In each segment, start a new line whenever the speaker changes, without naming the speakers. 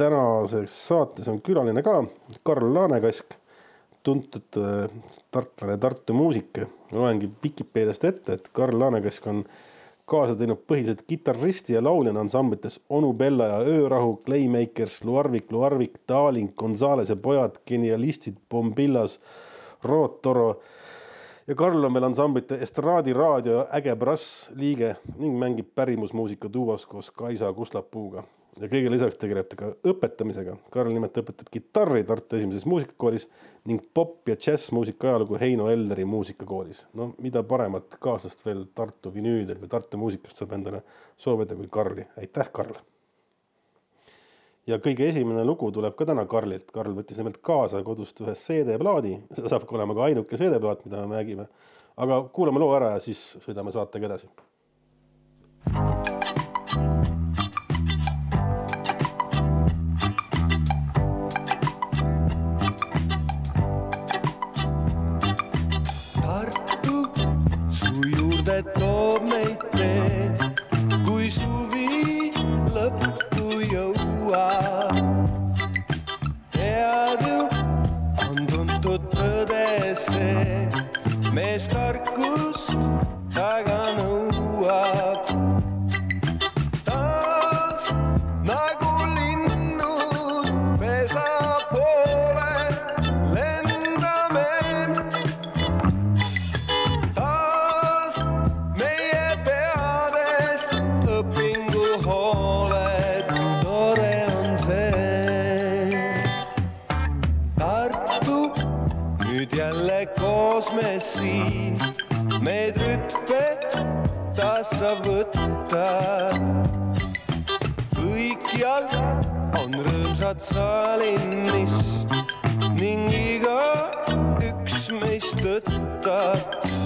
tänases saates on külaline ka Karl Laanekask, tuntud äh, tartlane, Tartu muusik. loengi Vikipeediast ette, et Karl Laanekask on kaasa teinud põhiliselt kitarristi ja lauljana ansamblites Onu Bella ja Öörahu, Playmakers, Luarvik, Luarvik, Darling, Gonzales ja pojad, Genialistid, Bombillas, Rootoro ja Karl on veel ansamblite Estraadi raadio Äge Brass liige ning mängib pärimusmuusika duos koos Kaisa Kuslapuuga. Ja kõige lisaks tegeleb ta ka õpetamisega. Karl nimelt õpetab kitarri Tartu Esimeses Muusikakoolis ning pop- ja džässmuusika ajalugu Heino Elleri muusikakoolis. no mida paremat kaaslast veel Tartu vinüüdel või Tartu muusikast saab endale soovida kui Karli. aitäh, Karl! ja kõige esimene lugu tuleb ka täna Karlilt. Karl võttis nimelt kaasa kodust ühe CD-plaadi, see saab ka olema ka ainuke CD-plaat, mida me mängime. aga kuulame loo ära ja siis sõidame saatega edasi.
Tartu saab võtta. kõikjal on rõõmsad saalinist ning igaüks meist tõttab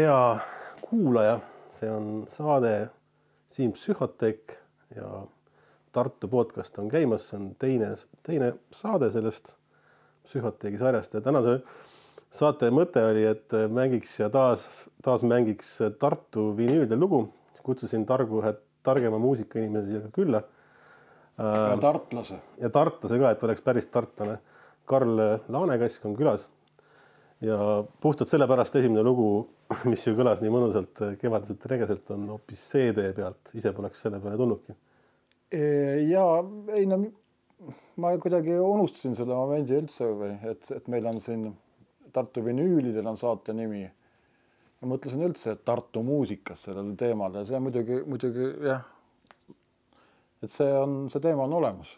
hea
kuulaja, see on saade Siim Psühhoteek ja Tartu podcast on käimas, see on teine, teine saade sellest Psühhoteegi sarjast ja tänase saate mõte oli, et mängiks ja taas, taas mängiks Tartu vinüüldel lugu. kutsusin Targu ühe targema muusikainimese siia külla
ja tartlase.
ja tartlase ka, et oleks päris tartlane. Karl Laanekask on külas ja puhtalt sellepärast esimene lugu, mis ju kõlas nii mõnusalt kevadiselt regeselt, on hoopis CD pealt, ise poleks selle peale tulnudki.
ja ei no ma kuidagi unustasin selle momendi üldse või et, et meil on siin Tartu vinüülidel on saate nimi. ma mõtlesin üldse, et Tartu muusikas sellel teemal ja see muidugi, muidugi jah. et see on, see teema on olemas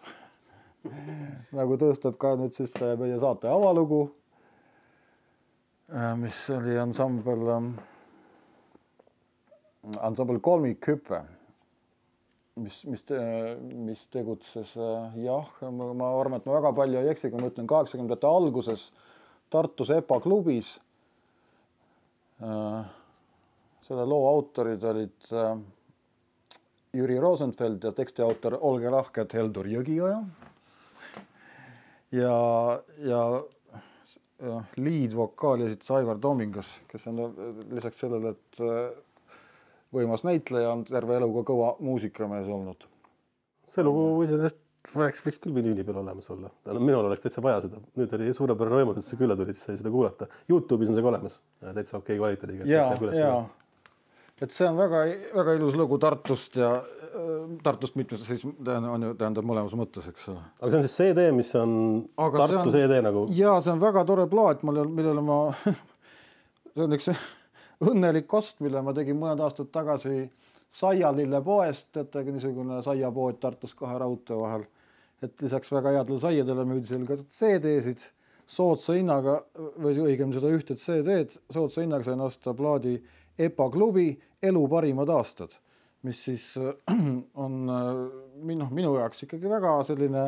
nagu tõestab ka nüüd siis meie saate avalugu. Mis oli ansambel, ansambel Kolmikhüpe mis, mis, mis tegutses jah, ma arvan, et ma väga palju ei eksi, kui ma ütlen kaheksakümnendate alguses Tartus EPA klubis. selle loo autorid olid Jüri Rosenfeld ja teksti autor Olge lahked, Heldur Jõgioja. ja, ja liidvokaali esitas Aivar Toomingas, kes on lisaks sellele, et võimas näitleja, on terve elu ka kõva muusikamees olnud.
see lugu iseenesest võiks, võiks küll vinüüli peal olemas olla. minul oleks täitsa vaja seda, nüüd oli suurepärane võimalus, et sa külla tulid, sai seda kuulata. Youtube'is on see ka olemas, täitsa okei kvaliteediga.
ja, ja, et see on väga-väga ilus lugu Tartust ja Tartust mitmes, siis on ju, tähendab mõlemas mõttes, eks ole.
aga see on siis CD, mis on Aga Tartu on, CD nagu?
ja see on väga tore plaat, millele, millele ma see on üks õnnelik ost, mille ma tegin mõned aastad tagasi Saialille poest, teate, niisugune saiapood Tartus kahe raudtee vahel. et lisaks väga headele saiadele müüdi seal ka CD-sid soodsa hinnaga või õigemini seda ühte CD-d soodsa hinnaga sain osta plaadi EPA klubi Elu parimad aastad, mis siis on noh, minu jaoks ikkagi väga selline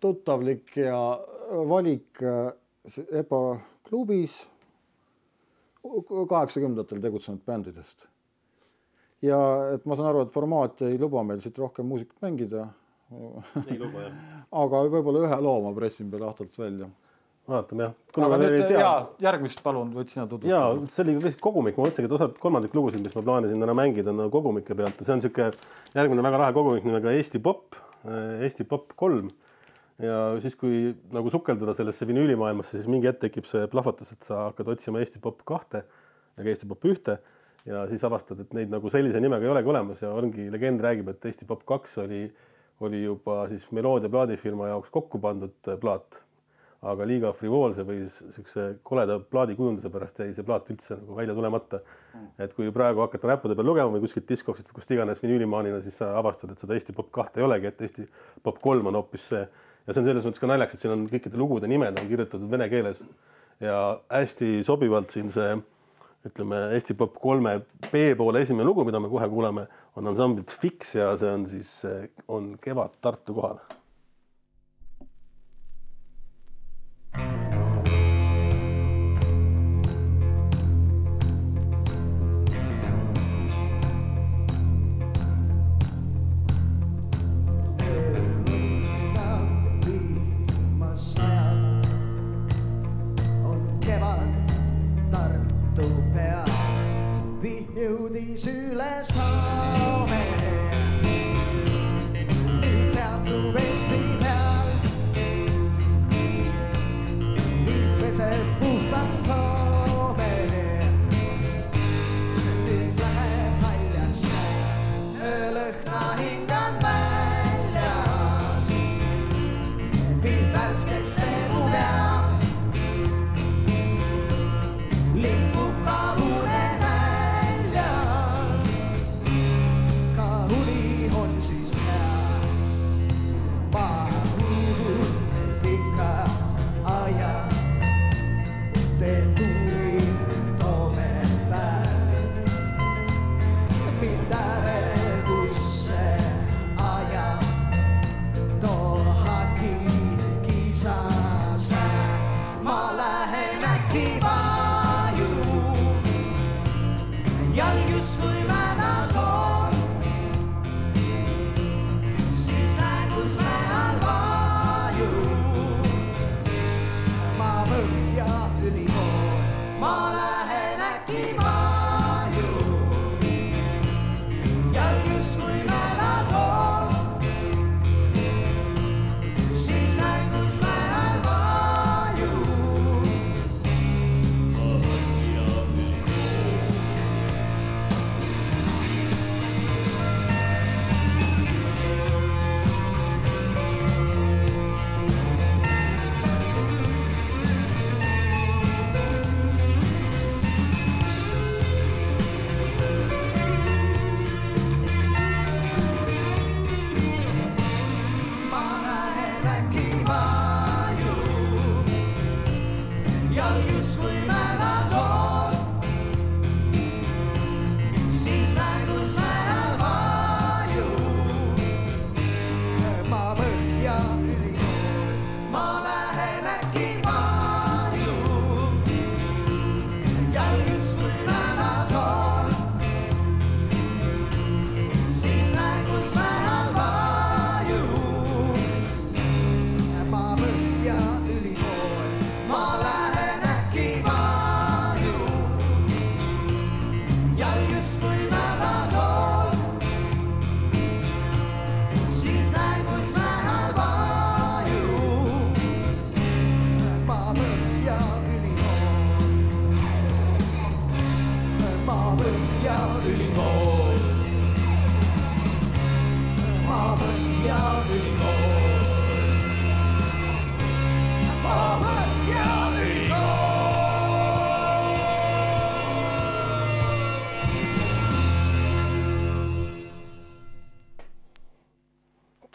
tuttavlik ja valik EPA klubis kaheksakümnendatel tegutsenud bändidest. ja et ma saan aru, et formaat ei luba meil siit rohkem muusikat mängida.
ei luba jah.
aga võib-olla ühe loo ma pressin veel ahtalt välja.
Vaatame jah.
aga nüüd tea... ja järgmist palun, võid sina tutvustada.
ja see oli lihtsalt kogumik, ma mõtlesingi, et osad kolmandik lugusid, mis ma plaanisin täna mängida, on nagu kogumike pealt ja see on niisugune järgmine väga lahe kogumik nimega Eesti Pop, Eesti Pop kolm ja siis, kui nagu sukelduda sellesse vinüülimaailmasse, siis mingi hetk tekib see plahvatus, et sa hakkad otsima Eesti Pop kahte ja ka Eesti Pop ühte ja siis avastad, et neid nagu sellise nimega ei olegi olemas ja ongi, legend räägib, et Eesti Pop kaks oli, oli juba siis Meloodia plaadifirma jaoks kokku pandud plaat. Aga liiga frivoolse või siukse koleda plaadikujunduse pärast jäi see plaat üldse nagu välja tulemata. Mm.. et kui praegu hakata näppude peal lugema või kuskilt diskoksilt või kust iganes vinüülimaanina, siis sa avastad, et seda Eesti Pop kahte ei olegi, et Eesti Pop kolm on hoopis see. Ja see on selles mõttes ka naljakas, et siin on kõikide lugude nimed on kirjutatud vene keeles. Ja hästi sobivalt siin see ütleme Eesti Pop kolme B-poole esimene lugu, mida me kohe kuuleme, on ansamblilt Fix ja see on siis, on Kevad Tartu kohal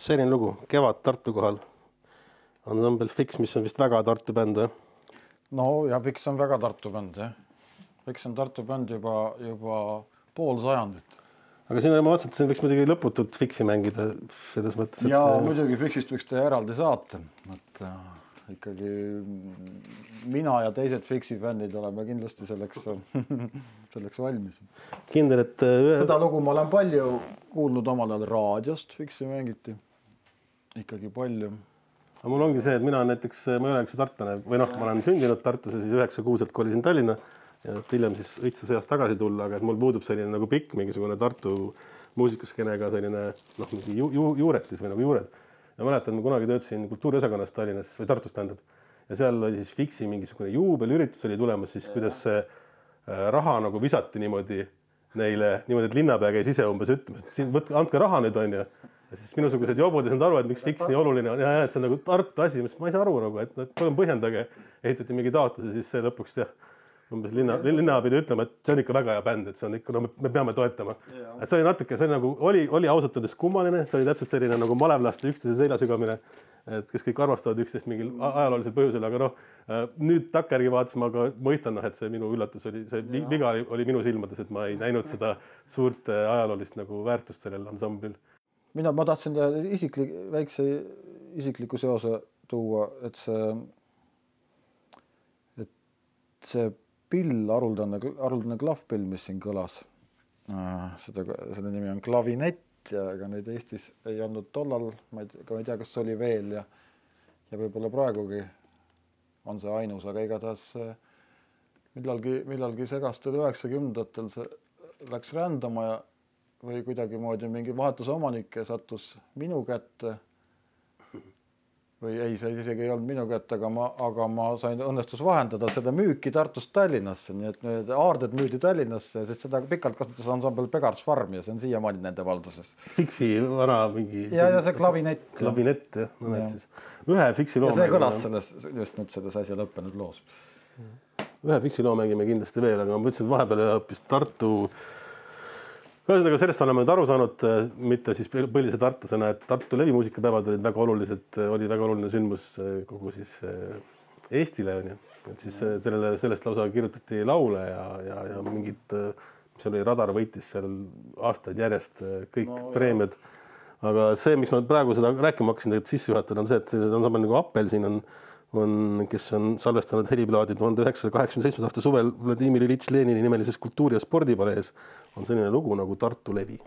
selline lugu, Kevad Tartu kohal. ansambel Fix, mis on vist väga Tartu bänd või?
no ja Fiks on väga Tartu bänd jah. Fiks on Tartu bänd juba, juba pool sajandit.
aga siin ma vaatasin, et siin võiks muidugi lõputult Fixi mängida selles mõttes, et
ja muidugi Fiksist võiks teha eraldi saate, et äh, ikkagi mina ja teised Fiksi fännid oleme kindlasti selleks, selleks valmis.
kindel, et äh, ühe,
seda lugu ma olen palju kuulnud omal ajal raadiost, Fiksi mängiti ikkagi palju.
aga mul ongi see, et mina näiteks, ma ei ole üks tartlane või noh, ma olen sündinud Tartus ja siis üheksa kuuselt kolisin Tallinna ja et hiljem siis õitsus east tagasi tulla, aga et mul puudub selline nagu pikk mingisugune Tartu muusikaskenega selline noh, mingi ju, ju, juuretis või nagu juured. ja mäletan, ma kunagi töötasin kultuuriosakonnas Tallinnas või Tartus tähendab ja seal oli siis Fiksi mingisugune juubelüritus oli tulemas, siis kuidas see äh, raha nagu visati niimoodi neile niimoodi, et linnapea käis ise umbes ütlema, et siin võtke, andke raha nüüd onju. Ja siis minusugused jobud ei saanud aru, et miks Fiks nii oluline on ja, ja et see on nagu Tartu asi, ma ei saa aru nagu, et no, palun põhjendage. ehitati mingi taotlus ja siis see lõpuks jah, umbes linna, linna pidi ütlema, et see on ikka väga hea bänd, et see on ikka, no me, me peame toetama. et see oli natuke, see oli nagu oli, oli ausalt öeldes kummaline, see oli täpselt selline nagu malevlaste üksteise selja sügamine et kes kõik armastavad üksteist mingil ajaloolisel põhjusel, aga noh, nüüd takkajärgi vaatasin ma ka mõistan, noh, et see minu üllatus oli, see vi- viga oli, oli minu silmades, et ma ei näinud seda suurt äh, ajaloolist nagu väärtust sellel ansamblil.
Mina, ma tahtsin teha isiklik, väikse isikliku seose tuua, et see, et see pill, haruldane, haruldane klahvpill, mis siin kõlas, seda, selle nimi on klavinett ja ega neid Eestis ei olnud tollal, ma ei tea, ma ei tea, kas oli veel ja ja võib-olla praegugi on see ainus, aga igatahes millalgi, millalgi segastel üheksakümnendatel see läks rändama ja või kuidagimoodi mingi vahetuse omanik ja sattus minu kätte. või ei, see isegi ei olnud minu kätte, aga ma, aga ma sain, õnnestus vahendada seda müüki Tartust Tallinnasse, nii et need aarded müüdi Tallinnasse, sest seda pikalt kasutas ansambel Pegars Farm ja see on siiamaani nende valduses.
Fiksi vana mingi.
ja, ja see klavinett.
klavinett jah, no näed
Jah.
siis. ühe Fiksi loo.
ja see kõlas selles, just nüüd selles äsja lõppenud loos.
ühe Fiksi loo mängime kindlasti veel, aga ma mõtlesin, et vahepeal hoopis Tartu. Ühesõnaga sellest oleme nüüd aru saanud, äh, mitte siis põhilise tartlasena, et Tartu levimuusikapäevad olid väga olulised, oli väga oluline sündmus äh, kogu siis äh, Eestile onju. et siis äh, sellele, sellest lausa kirjutati laule ja, ja, ja mingid, mis seal oli, Radar võitis seal aastaid järjest äh, kõik no, preemiad. aga see, miks ma praegu seda rääkima hakkasin, tegelikult sisse juhatada, on see, et sellised ansambel nagu Appel siin on on, kes on salvestanud heliplaadi tuhande üheksasaja kaheksakümne seitsmenda aasta suvel Vladimir Iljitš Lenini nimelises kultuuri- ja spordipalees on selline lugu nagu Tartu levi.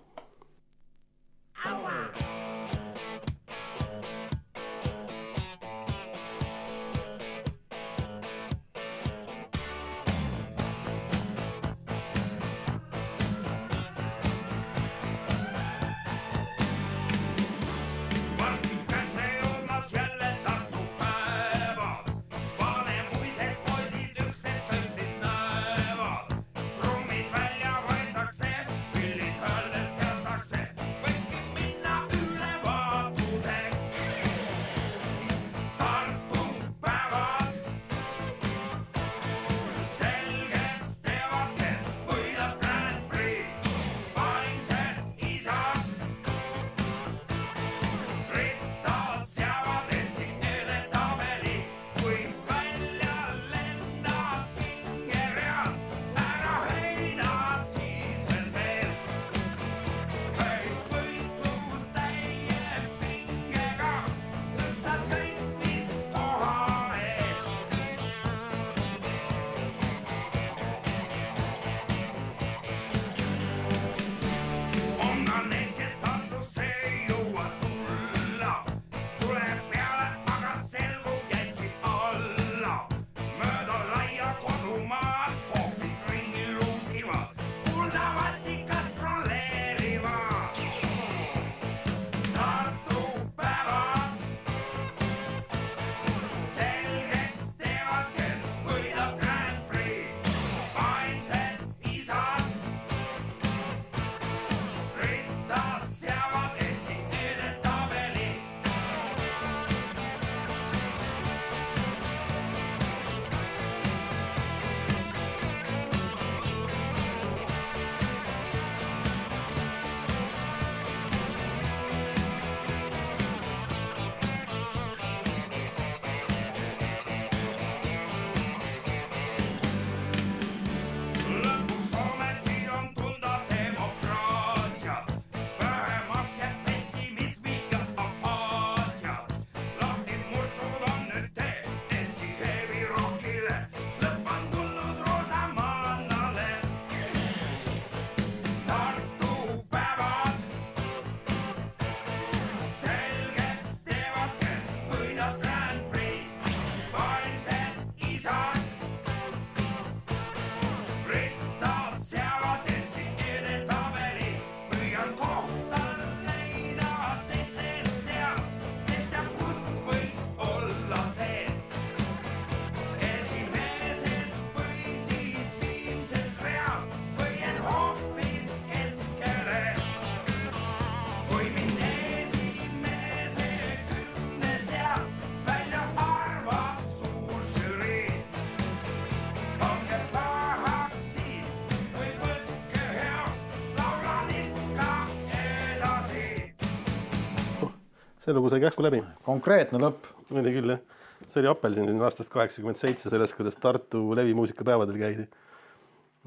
Lugu sai kähku läbi
konkreetne lõpp.
oli küll jah, see oli Apelsin siin aastast kaheksakümmend seitse, sellest, kuidas Tartu levimuusikapäevadel käidi.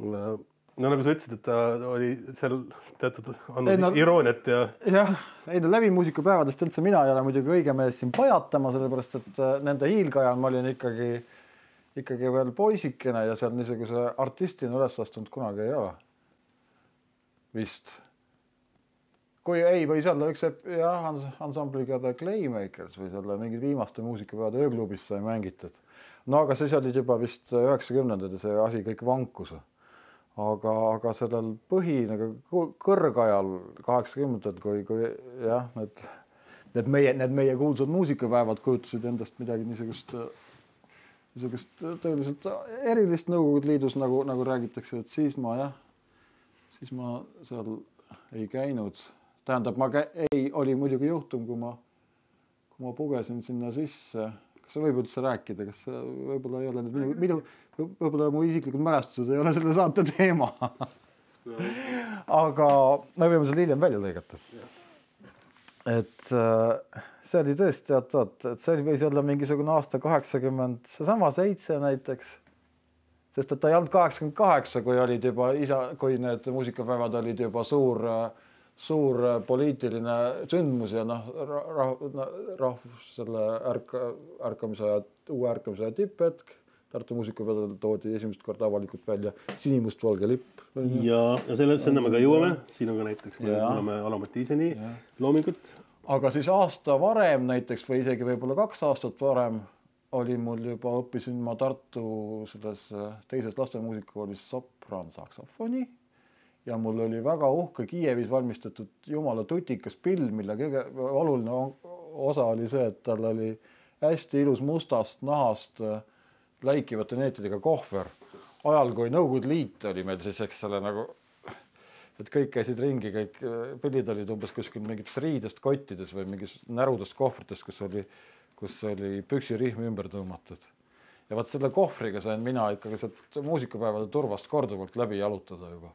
no nagu sa ütlesid, et ta oli seal teatud,
Ei, no-
irooniat ja
jah, ei no levimuusikapäevadest üldse mina ei ole muidugi õige mees siin pajatama, sellepärast et äh, nende hiilgajal ma olin ikkagi, ikkagi veel poisikene ja seal niisuguse artistina üles astunud kunagi ei ole. vist. Kui ei, võis olla üks jah, ansambliga The Claymakers võis olla mingid viimaste muusikapäevade ööklubis sai mängitud. no aga siis olid juba vist üheksakümnendad ja see asi kõik vankus aga, aga sellel põhi nagu kõ- kõrgajal kaheksakümnendatel, kui, kui jah, need, need meie, need meie kuulsad muusikapäevad kujutasid endast midagi niisugust, niisugust tõeliselt erilist Nõukogude Liidus nagu, nagu räägitakse, et siis ma jah, siis ma seal ei käinud. tähendab, ma ei, oli muidugi juhtum, kui ma, kui ma pugesin sinna sisse, kas sa võib üldse rääkida, kas võib-olla ei ole nüüd minu, minu, võib-olla mu isiklikud mälestused ei ole selle saate teema. aga me võime selle hiljem välja lõigata. et äh, see oli tõesti, oot, oot, et see võis olla mingisugune aasta kaheksakümmend, seesama seitse näiteks. sest et ta ei olnud kaheksakümmend kaheksa, kui olid juba isa, kui need muusikapäevad olid juba suur, suur äh, poliitiline sündmus ja noh, rahvus selle ärka, ärkamise aja, uue ärkamise aja tipphetk. Tartu muusikapäeval toodi esimest korda avalikult välja sinimustvalge lipp.
ja, ja selle, sinna me ka jõuame, sinuga näiteks me Alo Mattiiseni loomingut.
aga siis aasta varem näiteks või isegi võib-olla kaks aastat varem oli mul juba, õppisin ma Tartu selles teises lastemuusikakoolis sopran-saksofoni ja mul oli väga uhke Kiievis valmistatud jumala tutikas pill, mille kõige oluline osa oli see, et tal oli hästi ilus mustast nahast äh, läikivate neetidega kohver. ajal, kui Nõukogude Liit oli meil siis, eks ole, nagu et kõik käisid ringi, kõik äh, pillid olid umbes kuskil mingites riidest kottides või mingis närudest kohvrites, kus oli, kus oli püksirihm ümber tõmmatud. ja vot selle kohvriga sain mina ikkagi sealt muusikapäevade turvast korduvalt läbi jalutada juba.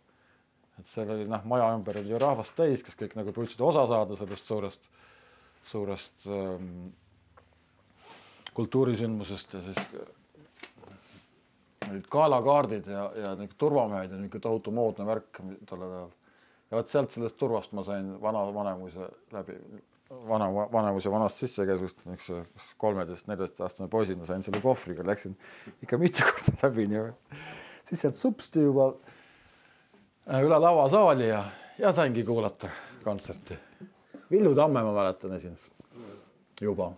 Et seal oli noh, maja ümber oli ju rahvast täis, kes kõik nagu püüdsid osa saada sellest suurest, suurest ähm, kultuurisündmusest ja siis olid galakaardid ja, ja niisugune turvamehed ja niisugune tohutu moodne värk tollel ajal. ja vot sealt sellest turvast ma sain vana Vanemuise läbi, vana, Vanemuise vanast sissekäisust, niisuguse kolmeteist-neljateistaastane poisina sain selle kohvriga, läksin ikka mitu korda läbi niimoodi. siis sealt supsti juba äh, üle lavasaali ja, ja saingi kuulata kontserti. Villu Tamme ma mäletan esines juba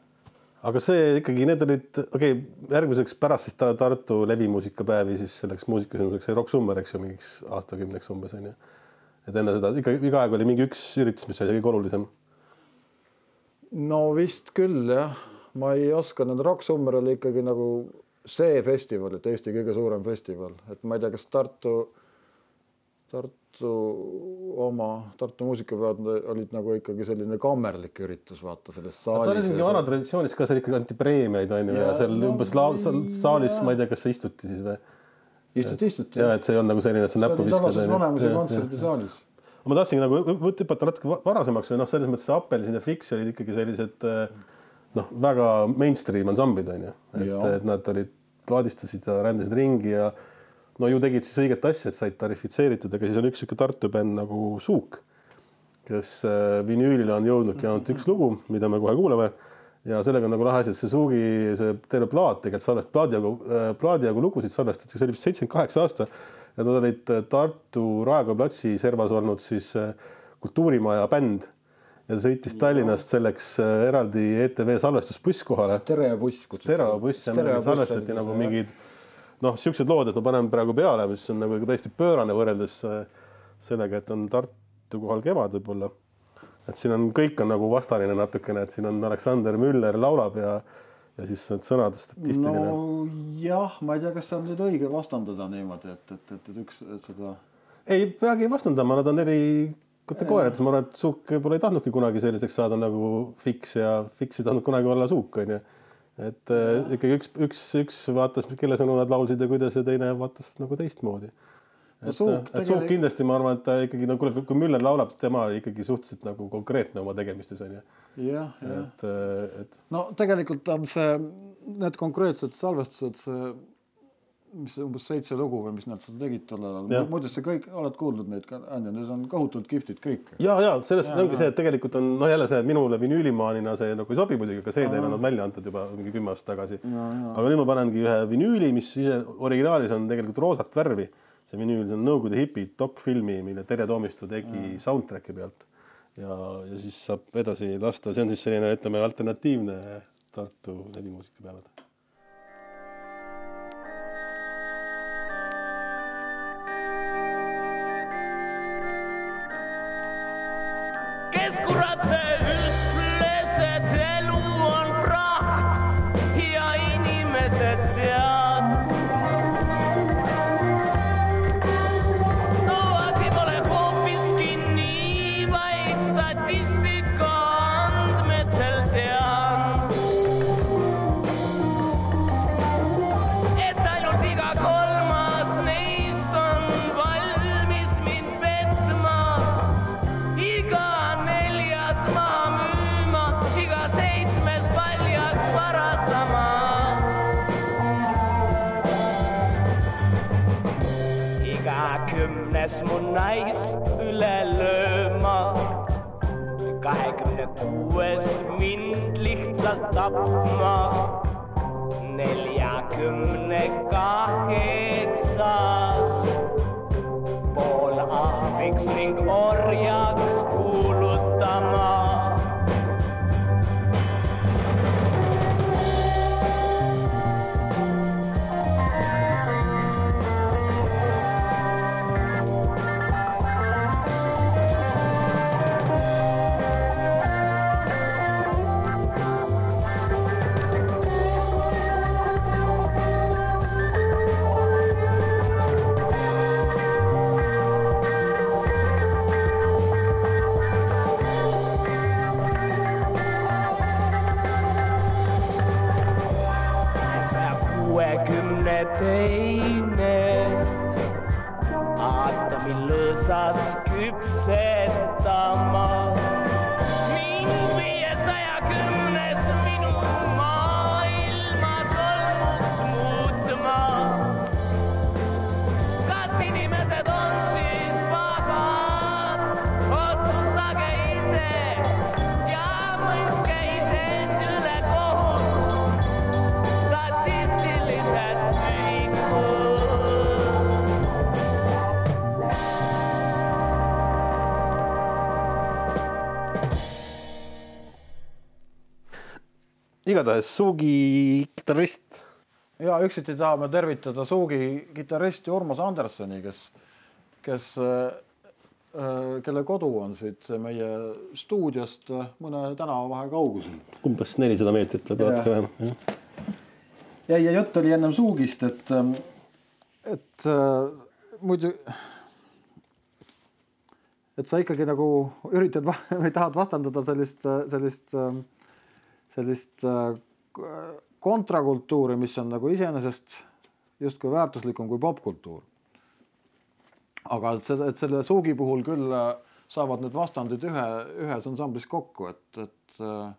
aga see ikkagi, need olid, okei okay,, järgmiseks pärast siis ta Tartu levimuusikapäevi siis selleks muusikasündmuseks sai Rock Summer, eks ju, mingiks aastakümneks umbes onju. et enne seda ikka iga aeg oli mingi üks üritus, mis oli kõige olulisem.
no vist küll jah, ma ei oska nüüd, Rock Summer oli ikkagi nagu see festival, et Eesti kõige suurem festival, et ma ei tea, kas Tartu, Tartu oma, Tartu muusikapäevad olid nagu ikkagi selline kammerlik üritus, vaata selles
ta oli
saalis.
mingi vana traditsioonis ka, seal ikkagi anti preemiaid onju ja,
Ja,
seal
no,
umbes lau-, saalis
jaa.
ma ei tea, kas istuti siis või?
istuti, istuti.
ja et see ei olnud nagu selline, et sa
see
näppu viskad.
Vanemuise kontserdisaalis.
ma tahtsingi nagu hüpata natuke va- varasemaks või noh, selles mõttes see Appelsin ja Fix olid ikkagi sellised eh, noh, väga mainstream ansamblid onju, et
Jaa.,
et nad olid, plaadistasid ja rändasid ringi ja no ju tegid siis õiget asja, et said tarifitseeritud, aga siis on üks sihuke Tartu bänd nagu Suuk, kes äh, vinüülile on jõudnudki ainult üks lugu, mida me kohe kuulame. Ja sellega on nagu lahe asi, et see Suugi see terve plaat tegelikult salvest-, plaadijagu, plaadijagu lugusid salvestati, see oli vist seitsekümmend kaheksa aasta ja nad olid äh, Tartu Raekoja platsi servas olnud siis äh, kultuurimaja bänd. Ja sõitis Tallinnast selleks äh, eraldi ETV salvestusbuss kohale.
Stereobuss.
stereobuss millega salvestati nagu mingid noh, siuksed lood, et ma panen praegu peale, mis on nagu täiesti pöörane võrreldes äh, sellega, et on Tartu kohal kevad võib-olla. et siin on, kõik on nagu vastaline natukene, et siin on Aleksander Müller laulab ja ja siis need sõnad statistiline no..
nojah, ma ei tea, kas see on nüüd õige vastandada niimoodi, et, et, et, et üks, et seda
ei peagi vastandama, nad on eri kategooriates, ma arvan, et Suuk võib-olla ei tahtnudki kunagi selliseks saada nagu Fix ja Fix ei tahtnud kunagi olla Suuk onju. Et äh, ikkagi üks, üks, üks vaatas, kelle sõnu nad laulsid ja kuidas ja teine vaatas nagu teistmoodi. et
Suuk
et Suuk kindlasti ma arvan, et ta ikkagi no kuule, kui Müller laulab, tema oli ikkagi suhteliselt nagu konkreetne oma tegemistes on ju,
jah, jah.
et, et
no tegelikult on see, need konkreetsed salvestused, see, mis umbes seitse lugu või mis nad seal tegid
Jah.
ajal, muidu see kõik, oled kuulnud neid ka, on ju, need on kohutavalt kihvtid kõik.
ja, ja selles
Jaa,
ongi see, et tegelikult on noh, jälle see minule vinüülimaanina see nagu ei sobi muidugi, aga CD-l on nad välja antud juba mingi kümme aastat tagasi. aga nüüd ma panengi ühe vinüüli, mis ise originaalis on tegelikult roosat värvi. see vinüül, see on Nõukogude hipi dokfilmi, mille Terje Toomistu tegi soundtrack'i pealt. ja, ja siis saab edasi lasta, see on siis selline, ütleme, alternatiivne Tartu helimuusikapäevad.
Kes naist üle lööma, kahekümne kuues mind lihtsalt tapma, neljakümne kaheksas. Pool ahviks ning orjaks
igatahes Suugi kitarrist,
ja üksiti tahame tervitada Suugi kitarristi Urmas Andersoni, kes, kes, kelle kodu on siit meie stuudiost mõne tänavavahe kaugusel.
umbes nelisada meetrit või
Jah.
natuke vähem.
ja, ja jutt oli ennem Suugist, et, et äh, muidu, et sa ikkagi nagu üritad va- või tahad vastandada sellist, sellist, sellist äh, kontrakultuuri, mis on nagu iseenesest justkui väärtuslikum kui popkultuur. aga et seda, et selle Suugi puhul küll äh, saavad need vastandid ühe, ühes ansamblis kokku, et, et äh,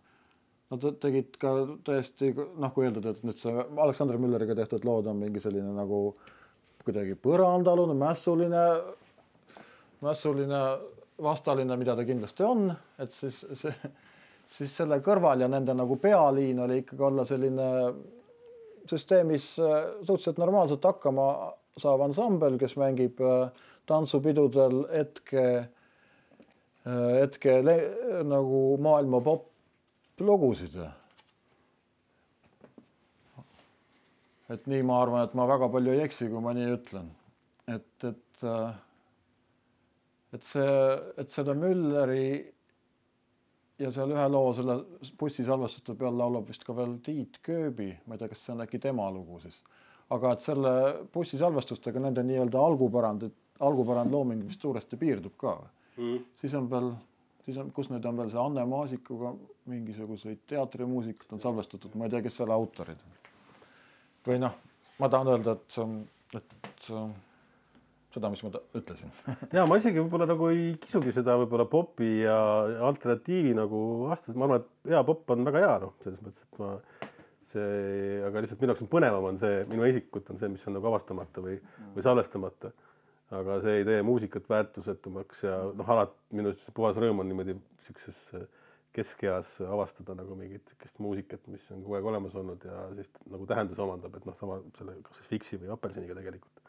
Nad tegid ka täiesti noh, kui eeldada, et nüüd see Aleksandr Mülleriga tehtud lood on mingi selline nagu kuidagi põrandalune, mässuline, mässuline, vastaline, mida ta kindlasti on, et siis see, siis selle kõrval ja nende nagu pealiin oli ikkagi olla selline süsteemis äh, suhteliselt normaalselt hakkama saav ansambel, kes mängib äh, tantsupidudel hetke, hetke le- nagu maailma popp lugusid. et nii ma arvan, et ma väga palju ei eksi, kui ma nii ütlen. et, et, et see, et seda Mülleri ja seal ühe loo selle bussisalvestuste peal laulab vist ka veel Tiit Kööbi, ma ei tea, kas see on äkki tema lugu siis. aga et selle bussisalvestustega nende nii-öelda algupärand, algupärandlooming vist suuresti piirdub ka või? siis on veel, siis on, kus nüüd on veel see Anne Maasikuga mingisuguseid teatrimuusikat on salvestatud, ma ei tea, kes selle autorid on. või noh, ma tahan öelda, et see on, et seda, mis ma ütlesin.
ja ma isegi võib-olla nagu ei kisugi seda võib-olla popi ja alternatiivi nagu vastas, ma arvan, et hea popp on väga hea noh, selles mõttes, et ma see, aga lihtsalt minu jaoks on põnevam on see, minu isikut on see, mis on nagu avastamata või, või salvestamata. aga see ei tee muusikat väärtusetumaks ja noh, alati minu arust puhas rõõm on niimoodi siukses keskeas avastada nagu mingit sihukest muusikat, mis on kogu aeg olemas olnud ja siis nagu tähenduse omandab, et noh, sama selle kas Fiksi või Apelsiniga tegelikult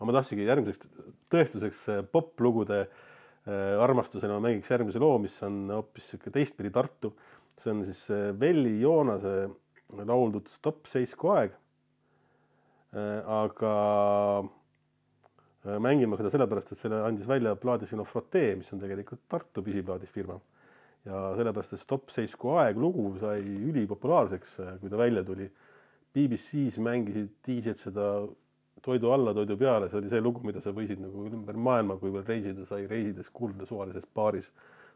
aga ma tahtsingi järgmiseks tõestuseks poplugude äh, armastusena ma mängiks järgmise loo, mis on hoopis sihuke teistpidi Tartu. see on siis äh, Velli Joonase lauldud Stopp seisku aeg. aga äh, mängin ma seda sellepärast, et selle andis välja plaadifirma Frotee, mis on tegelikult Tartu pisiplaadifirma. ja sellepärast, et Stopp seisku aeg lugu sai ülipopulaarseks, kui ta välja tuli. BBC-s mängisid DJ-d seda toidu alla, toidu peale, see oli see lugu, mida sa võisid nagu ümber maailma, kui veel reisida sai, reisides kuulda suvalises baaris.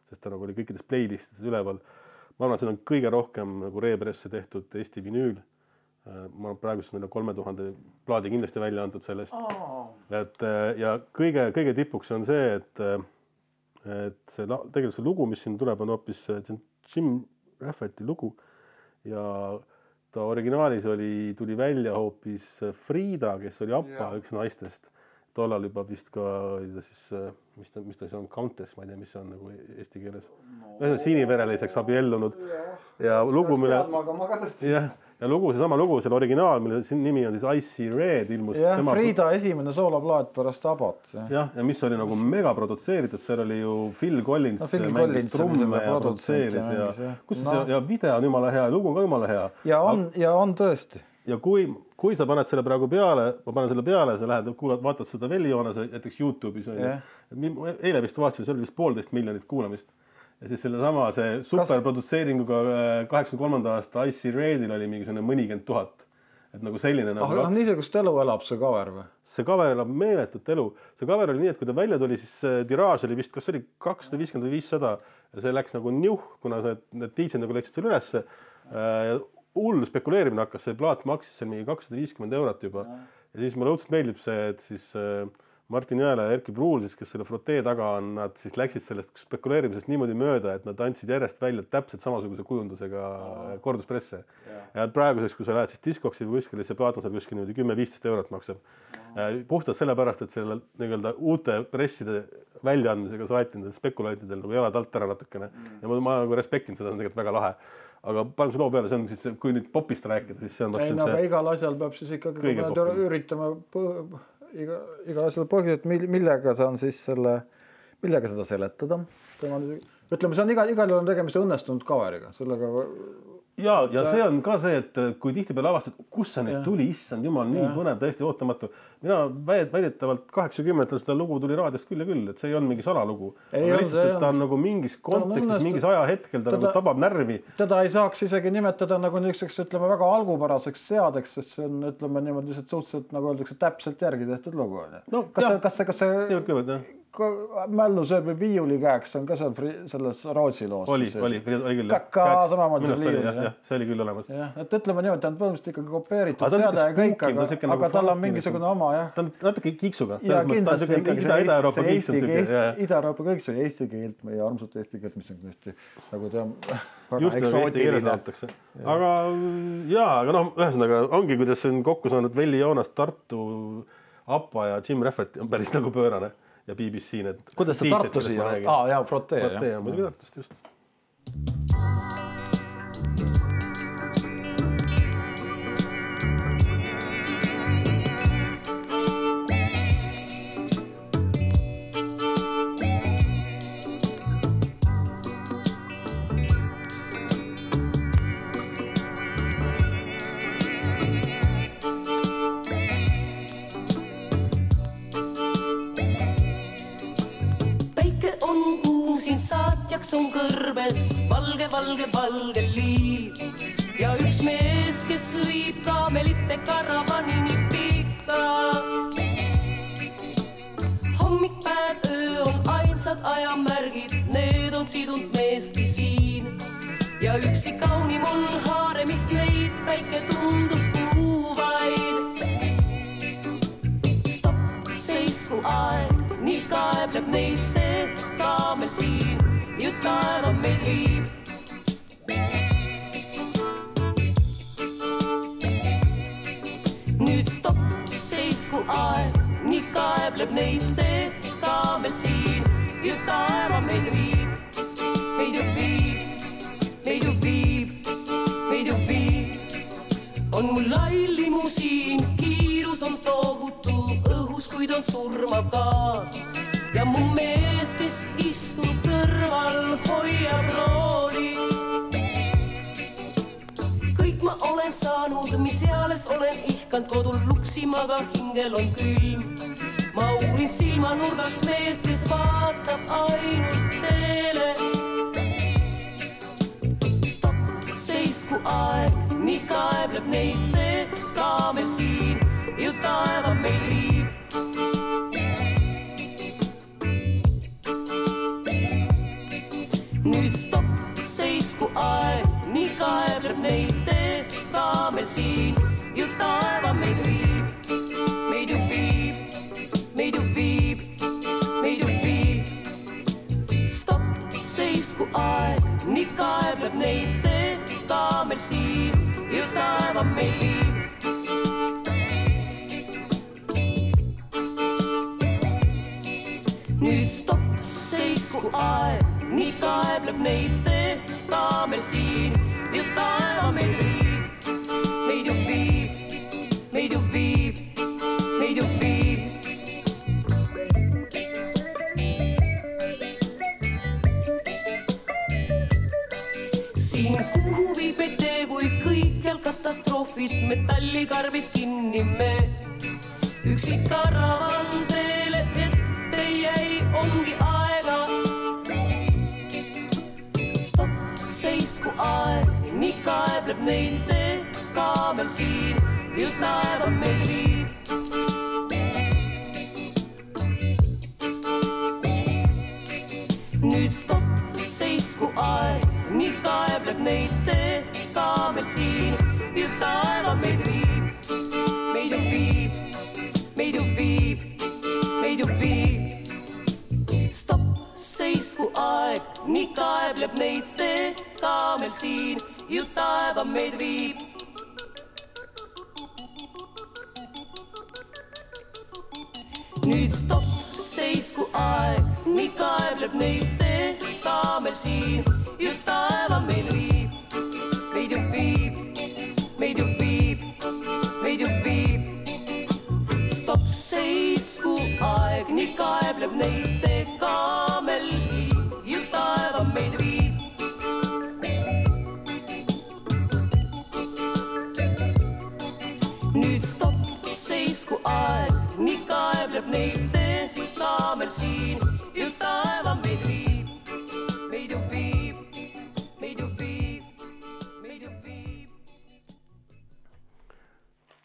sest ta nagu oli kõikides playlistides üleval. ma arvan, et seda on kõige rohkem nagu reepresse tehtud Eesti vinüül. ma olen praeguseks neile kolme tuhande plaadi kindlasti välja antud sellest. et äh, ja kõige, kõige tipuks on see, et, et see tegelikult see lugu, mis siin tuleb, on hoopis äh, Jim Rafferty lugu ja ta originaalis oli, tuli välja hoopis Frida, kes oli Appa üks naistest. tollal juba vist ka oli ta siis, mis ta, mis ta siis on, Countess, ma ei tea, mis see on nagu eesti keeles no.. ühesõnaga sinivereliseks abiellunud ja lugu, mille, jah, ja lugu, seesama lugu, selle originaal, mille nimi on siis Icy Red ilmus.
jah, Frida esimene sooloplaat pärast Abot.
jah, ja mis oli nagu mega produtseeritud, seal oli ju Phil Collins
No Phil Collins
trumme ja
ja
produtseeris ja
jah.
kusjuures
No.
ja video on jumala hea, lugu on ka jumala hea.
ja on, ja on tõesti.
ja kui, kui sa paned selle praegu peale, ma panen selle peale, sa lähed kuulad, vaatad seda Vellijoonase näiteks Youtube'is on ju
Jah..
eile vist vaatasin, seal oli vist poolteist miljonit kuulamist. Ja siis sellesama, see superprodutseeringuga äh, kaheksakümne kolmanda aasta Icy Redil oli mingisugune mõnikümmend tuhat. et nagu selline
ah
nagu
noh, niisugust elu elab see cover või?
see cover elab meeletut elu, see cover oli nii, et kui ta välja tuli, siis see tiraaž oli vist, kas oli kakssada viiskümmend või viissada ja see läks nagu niuh, kuna see, need DJ-d nagu leidsid selle ülesse äh,. hull spekuleerimine hakkas, see plaat maksis seal mingi kakssada viiskümmend eurot juba ja siis mulle õudselt meeldib see, et siis äh, Martin Jõela ja Erkki Pruul siis, kes selle Frotee taga on, nad siis läksid sellest spekuleerimisest niimoodi mööda, et nad andsid järjest välja täpselt samasuguse kujundusega korduspresse. ja praeguseks, kui sa lähed siis diskoksi või kuskile, see plaat on seal kuskil niimoodi kümme-viisteist eurot maksab. puhtalt sellepärast, et selle nii-öelda uute presside väljaandmisega saati nendel spekulantidel nagu jalad alt ära natukene ja ma, ma nagu respektin seda, see on tegelikult väga lahe. aga panen selle loo peale, see on siis, kui nüüd popist rääkida, siis see on
ei no aga
see,
igal asjal peab siis ikkagi, kui
Kõige
iga, igal asjal põhjused, millega sa on siis selle, millega seda seletada. tema ütleme, see on igal, igal juhul on tegemist õnnestunud cover'iga, sellega
ja, ja see on ka see, et kui tihtipeale avastad, kust see nüüd tuli, issand jumal, nii
Jah.
põnev, täiesti ootamatu. mina väid- väidetavalt kaheksakümnendatel seda lugu tuli raadiost küll ja küll, et see ei olnud mingi salalugu. Aga lihtsalt, et ta on nagu mingis
on
kontekstis, mingis ajahetkel ta
Teda-
nagu tabab närvi.
teda ei saaks isegi nimetada nagu niisuguseks, ütleme väga algupäraseks seadeks, sest see on, ütleme niimoodi lihtsalt suhteliselt nagu öeldakse, täpselt järgi tehtud lugu on ju
No
kas
jah.
see, kas see, kas see Mällu sööb viiuli käeks on ka seal selles Rootsi loos.
oli, oli, oli küll.
Ka- ka samamoodi
minu arust
see
oli see oli küll olemas.
jah, et ütleme niimoodi, ta on põhimõtteliselt ikkagi kopeeritud seade ja kõik, aga
sihuke,
aga
nagu
tal on mingisugune
nagu-
oma jah.
ta on natuke kiiksuga.
ja kindlasti ikkagi
Ida, Ida-Euroopa
see
kiiks on siuke,
Ida-Euroopa kõik see eesti keelt, meie armsat eesti keelt, mis on tõesti nagu väga
just nagu eesti keeles laultakse. aga jaa, aga noh, ühesõnaga ongi, kuidas see on kokku saanud Velli Joonas, Tartu, Appa ja Jim Rafferty on päris nagu pöörane ja BBC need.
kuidas see Tartu siia, aa jaa, Frotee
Partei
jah
on. muidugi Tartust just.
Saatjaks on kõrbes valge, valge, valge liiv ja üks mees, kes viib kaamelite karavanini pikka. hommik, päev, öö on ainsad ajamärgid, need on sidunud meesti siin. Ja üksi kaunim on haaremist neid, päike tundub kuuvaid stopp, seisku aeg, nii kaebleb neid see ka meil siin, ju taeva meid viib. nüüd stopp, seisku aeg, nii kaebleb neid see ka meil siin, ju taeva meid viib, meid ju viib, meid ju viib, meid ju viib. on mul lai limusiin, kiirus on tohutu õhus, kuid on surmav gaas ja mu mees, kes istub kõrval, hoiab rooli kõik ma olen saanud, mis eales olen ihkanud kodul luksima, aga hingel on külm. ma uurin silmanurgast meest, kes vaatab ainult teele. stopp, seisku aeg, nii kaebleb neid see ka meil siin, ju taeva meid viib.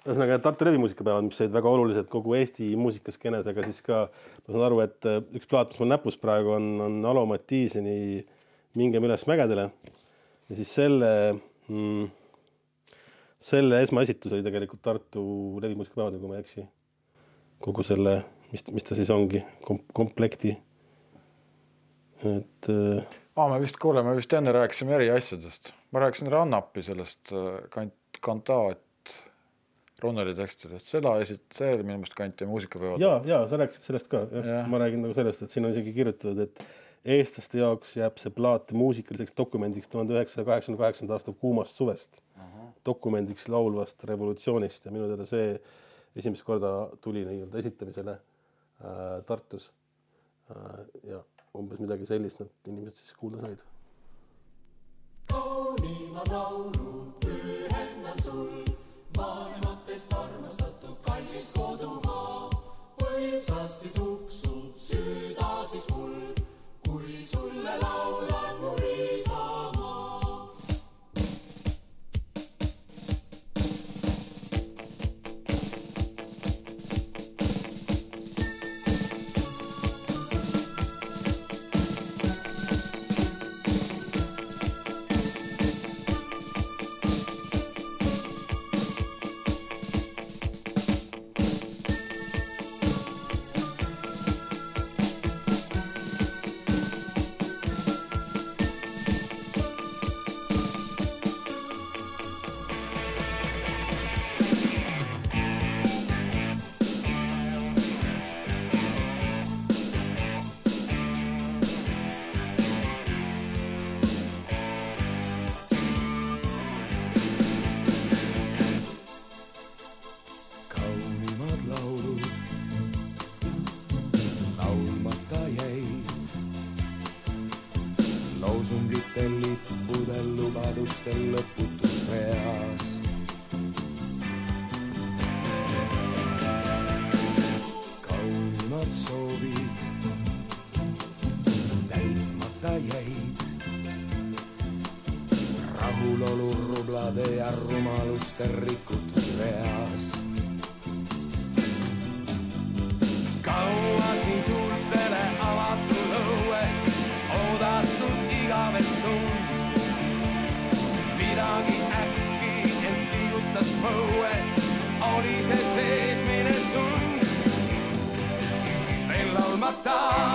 Ühesõnaga Tartu revimuusikapäevad, mis olid väga olulised kogu Eesti muusikaskenes, aga siis ka ma saan aru, et äh, üks plaat, mis mul näpus praegu on, on Alo Mattiiseni Mingem üles mägedele ja siis selle mm,, selle esmaesitus oli tegelikult Tartu revimuusikapäevadel, kui ma ei eksi. kogu selle, mis, mis ta siis ongi kom,, komplekti. et
aa, me vist, kuule, me vist enne rääkisime eri asjadest. ma rääkisin Rannapi sellest äh, kant-, kantaat Runneli tekstidest, seda esit-, see minu meelest kanti muusikapäeval.
ja, ja sa rääkisid sellest ka, jah ja.
Jah.,
ma räägin nagu sellest, et siin on isegi kirjutatud, et eestlaste jaoks jääb see plaat muusikaliseks dokumendiks tuhande üheksasaja kaheksakümne kaheksanda aasta kuumast suvest uh. -huh. dokumendiks laulvast revolutsioonist ja minu teada see esimest korda tuli nii-öelda esitamisele äh, Tartus äh,. ja umbes midagi sellist nad inimesed siis kuulda said.
kaunimad laulud pühendan sul, vanematest armastatud kallis kodumaa. võimsasti tuksub
rahulolu rublade ja rumaluste rikutud reas kaua siin tuultele avatud õues oodatud igavest tund. midagi äkki end liigutas põues, oli see seesmine sund. veel laulmata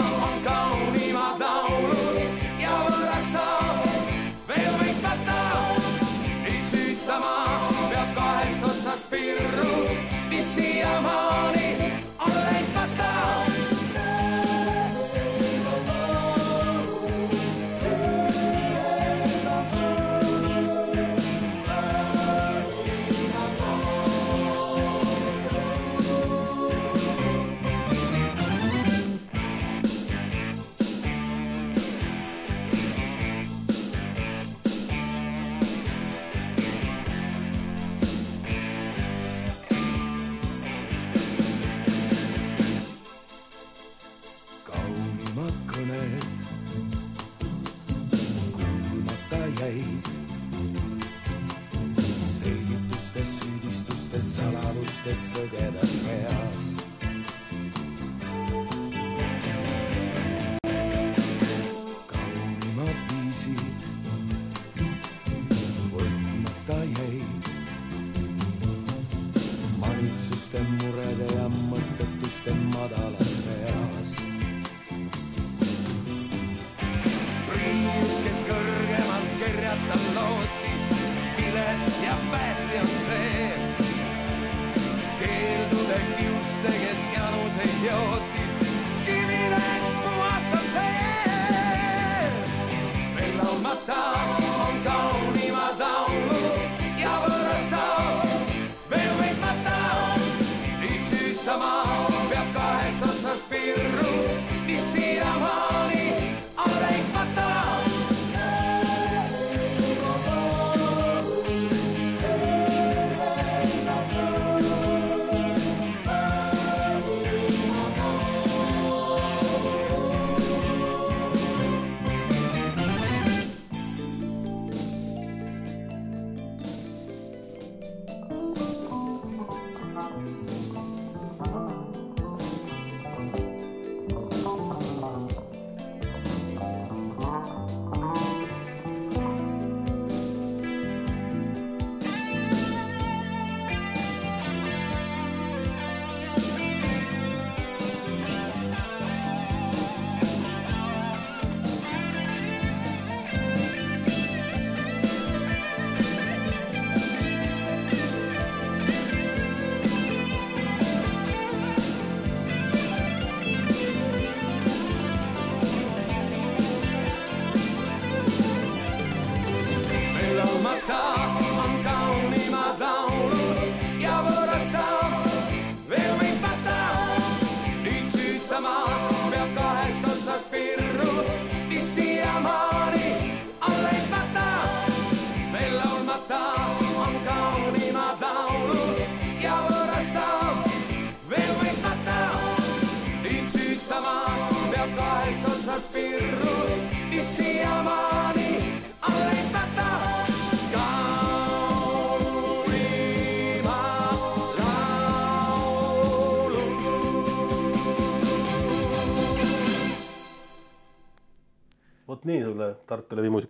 this
so get us well.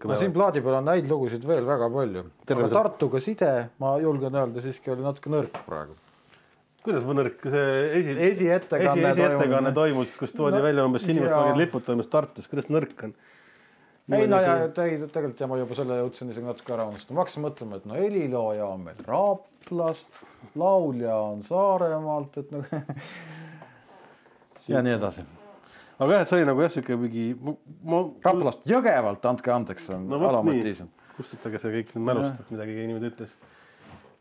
Levi
no siin plaadi peal on häid lugusid veel väga palju. Aga Tartuga side, ma julgen öelda, siiski oli natuke nõrk praegu.
kuidas ma nõrk, see esi,
Esiettekanne
esi, esiettekanne
toimus.
toimus, kus toodi
No,
välja umbes sinimustvalged
jaa.
lipud toimus Tartus, kuidas nõrk on?
ei no ja tegelikult, tegelikult ja ma juba selle jõudsin isegi natuke ära unustada, ma hakkasin mõtlema, et no helilooja on meil Raplast, laulja on Saaremaalt, et nagu ja nii edasi.
Aga jah, et see oli nagu jah, siuke mingi, ma.
Raplast, Jõgevalt, andke andeks, on
no
alamotiivsem.,
kustutage see kõik nüüd mälust, mida keegi inimene ütles.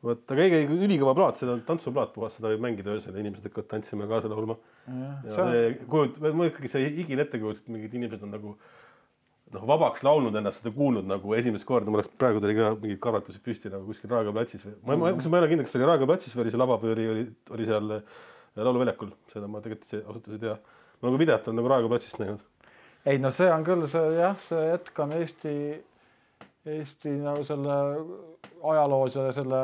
vot, aga ei, ülikõva plaat, seda tantsuplaat puhas, seda võib mängida öösel ja inimesed hakkavad tantsima ja kaasa laulma. ja
see
see kujut-, ma ikkagi see higine ettekujutust, et mingid inimesed on nagu
noh, vabaks laulnud ennast, seda kuulnud nagu esimest korda, mul oleks praegu tuli ka mingeid karvatusi püsti nagu kuskil Raekoja platsis või ma, ma, kas ma ei ole kindel, kas see oli Raekoja platsis või oli see Lava või oli, oli, oli seal äh, Lauluväljakul, seda ma tegelikult ausalt öeldes ei tea. Nagu videot olen nagu Raekoja platsist näinud.
ei no see on küll see jah, see hetk on Eesti, Eesti nagu selle ajaloos ja selle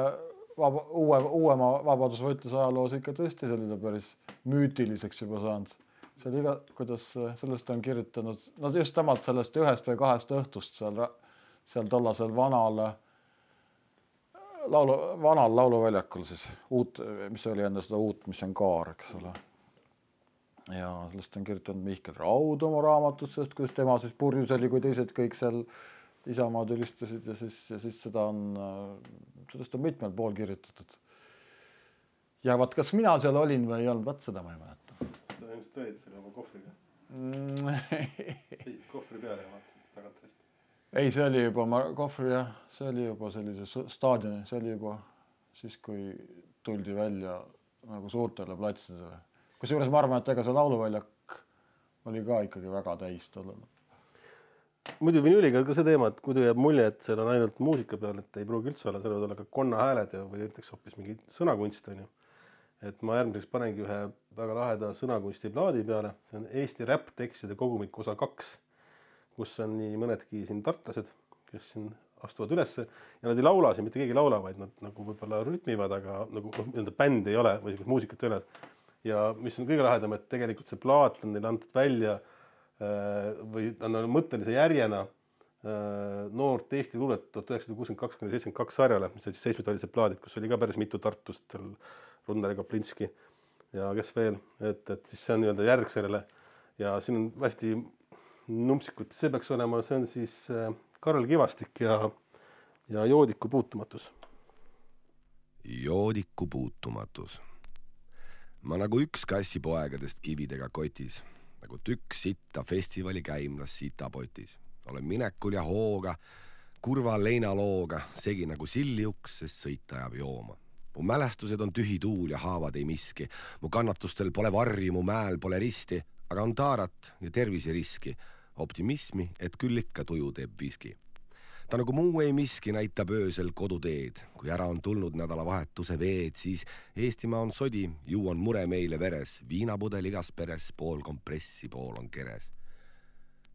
vaba, uue, uuema vabadusvõitluse ajaloos ikka tõesti selline päris müütiliseks juba saanud. seal iga, kuidas sellest on kirjutanud, no just temalt sellest ühest või kahest õhtust seal, seal tollasel vanal laulu, vanal lauluväljakul siis uut, mis oli enne seda uut, mis on Kaar, eks ole ja sellest on kirjutanud Mihkel Raud oma raamatus, sellest, kuidas tema siis purjus oli, kui teised kõik seal Isamaad ülistasid ja siis, ja siis seda on, sellest on mitmel pool kirjutatud. ja vot, kas mina seal olin või ei olnud, vot seda ma ei mäleta
sa ilmselt olid selle oma kohvriga,
mm.
seisid kohvri peale ja vaatasid tagant hästi.
ei, see oli juba ma kohvri jah, see oli juba sellise staadioni, see oli juba siis, kui tuldi välja nagu suurtele platsidele. Kusjuures ma arvan, et ega see lauluväljak oli ka ikkagi väga täis tollal
muidu vinüüliga on ka see teema, et muidu jääb mulje, et seal on ainult muusika peal, et ei pruugi üldse olla, seal võivad olla ka konnahääled ja, või näiteks hoopis mingi sõnakunst on ju. et ma järgmiseks panengi ühe väga laheda sõnakunstiplaadi peale, see on Eesti räpptekstide kogumik osa kaks, kus on nii mõnedki siin tartlased, kes siin astuvad ülesse ja nad ei laula siin, mitte keegi ei laula, vaid nad nagu võib-olla rütmivad, aga nagu noh, nii-öelda bändi ei ole või niisugust muusikat ei ole. Ja mis on kõige lahedam, et tegelikult see plaat on neile antud välja äh, või ta on mõttelise järjena äh, noort Eesti luulet tuhat üheksasada kuuskümmend kaks kuni seitsekümmend kaks sarjale, mis olid siis seitsmetoilised plaadid, kus oli ka päris mitu Tartust, seal Runnari Kaplinski ja kes veel, et, et siis see on nii-öelda järg sellele ja siin on hästi numpsikut, see peaks olema, see on siis äh, Karel Kivastik ja, ja Joodiku puutumatus.
joodiku puutumatus. Ma nagu üks kassipoegadest kividega kotis, nagu tükk sitta festivali käimlas sitapotis. olen minekul ja hooga, kurva leinalooga, segi nagu silliuks, sest sõita ajab jooma. mu mälestused on tühi tuul ja haavad ei miski, mu kannatustel pole varju, mu mäel pole risti, aga on taarat ja terviseriski, optimismi, et küll ikka tuju teeb viski ta nagu muu ei miski näitab öösel koduteed, kui ära on tulnud nädalavahetuse veed, siis Eestimaa on sodi, ju on mure meile veres, viinapudel igas peres, pool kompressi, pool on keres.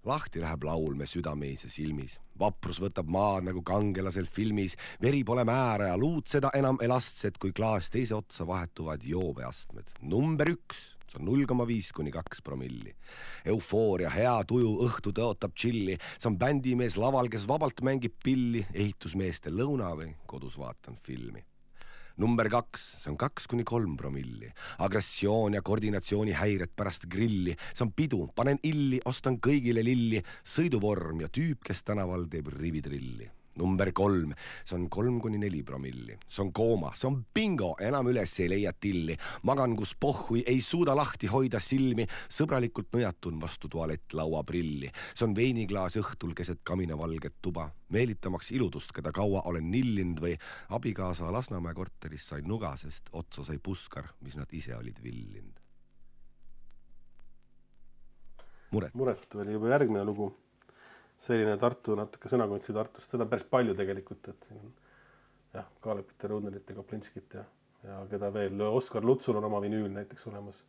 lahti läheb laul me südameis ja silmis, vaprus võtab maad nagu kangelasel filmis, veri pole määra ja luud seda enam elastsed, kui klaas teise otsa vahetuvad joobeastmed. number üks, see on null koma viis kuni kaks promilli. eufooria, hea tuju, õhtu tõotab tšilli, see on bändimees laval, kes vabalt mängib pilli, ehitusmeeste lõuna või kodus vaatan filmi. Number kaks, see on kaks kuni kolm promilli. agressioon ja koordinatsioonihäired pärast grilli, see on pidu, panen illi, ostan kõigile lilli, sõiduvorm ja tüüp, kes tänaval teeb rivitrilli number kolm, see on kolm kuni neli promilli, see on kooma, see on bingo, enam üles ei leia tilli, magan kus pohhui, ei suuda lahti hoida silmi, sõbralikult nõjatun vastu tualettlaua prilli, see on veiniklaas õhtul keset kaminavalget tuba, meelitamaks iludust, keda kaua olen nillinud või abikaasa Lasnamäe korteris sai nuga, sest otsa sai puskar, mis nad ise olid villinud. muret,
muretu oli juba järgmine lugu. Selline Tartu natuke sõnakunsti Tartust, seda on päris palju tegelikult, et siin on jah, Kaalepit ja Runerit ja Kaplinskit ja, ja keda veel, Oskar Lutsul on oma vinüül näiteks olemas.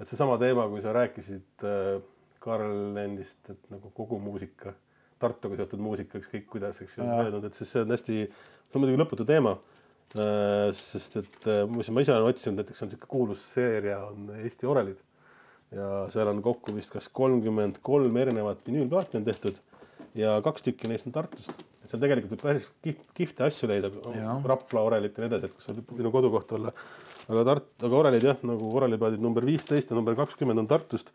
et seesama teema, kui sa rääkisid äh, Karl endist, et nagu kogu muusika, Tartuga seotud muusika, ükskõik kuidas, eks ju, öeldud, et siis see on hästi, see on muidugi lõputu teema äh,. sest et äh, muuseas, ma ise olen otsinud, näiteks on niisugune kuulus seeria on Eesti orelid ja seal on kokku vist kas kolmkümmend kolm erinevat vinüülplaati on tehtud ja kaks tükki neist on Tartust. et seal tegelikult võib päris kihvt, kihvte asju leida. Rapla orelit ja nii edasi, et kus saab minu kodukoht olla. aga Tart-, aga orelid jah, nagu oreliplaadid number viisteist ja number kakskümmend on Tartust.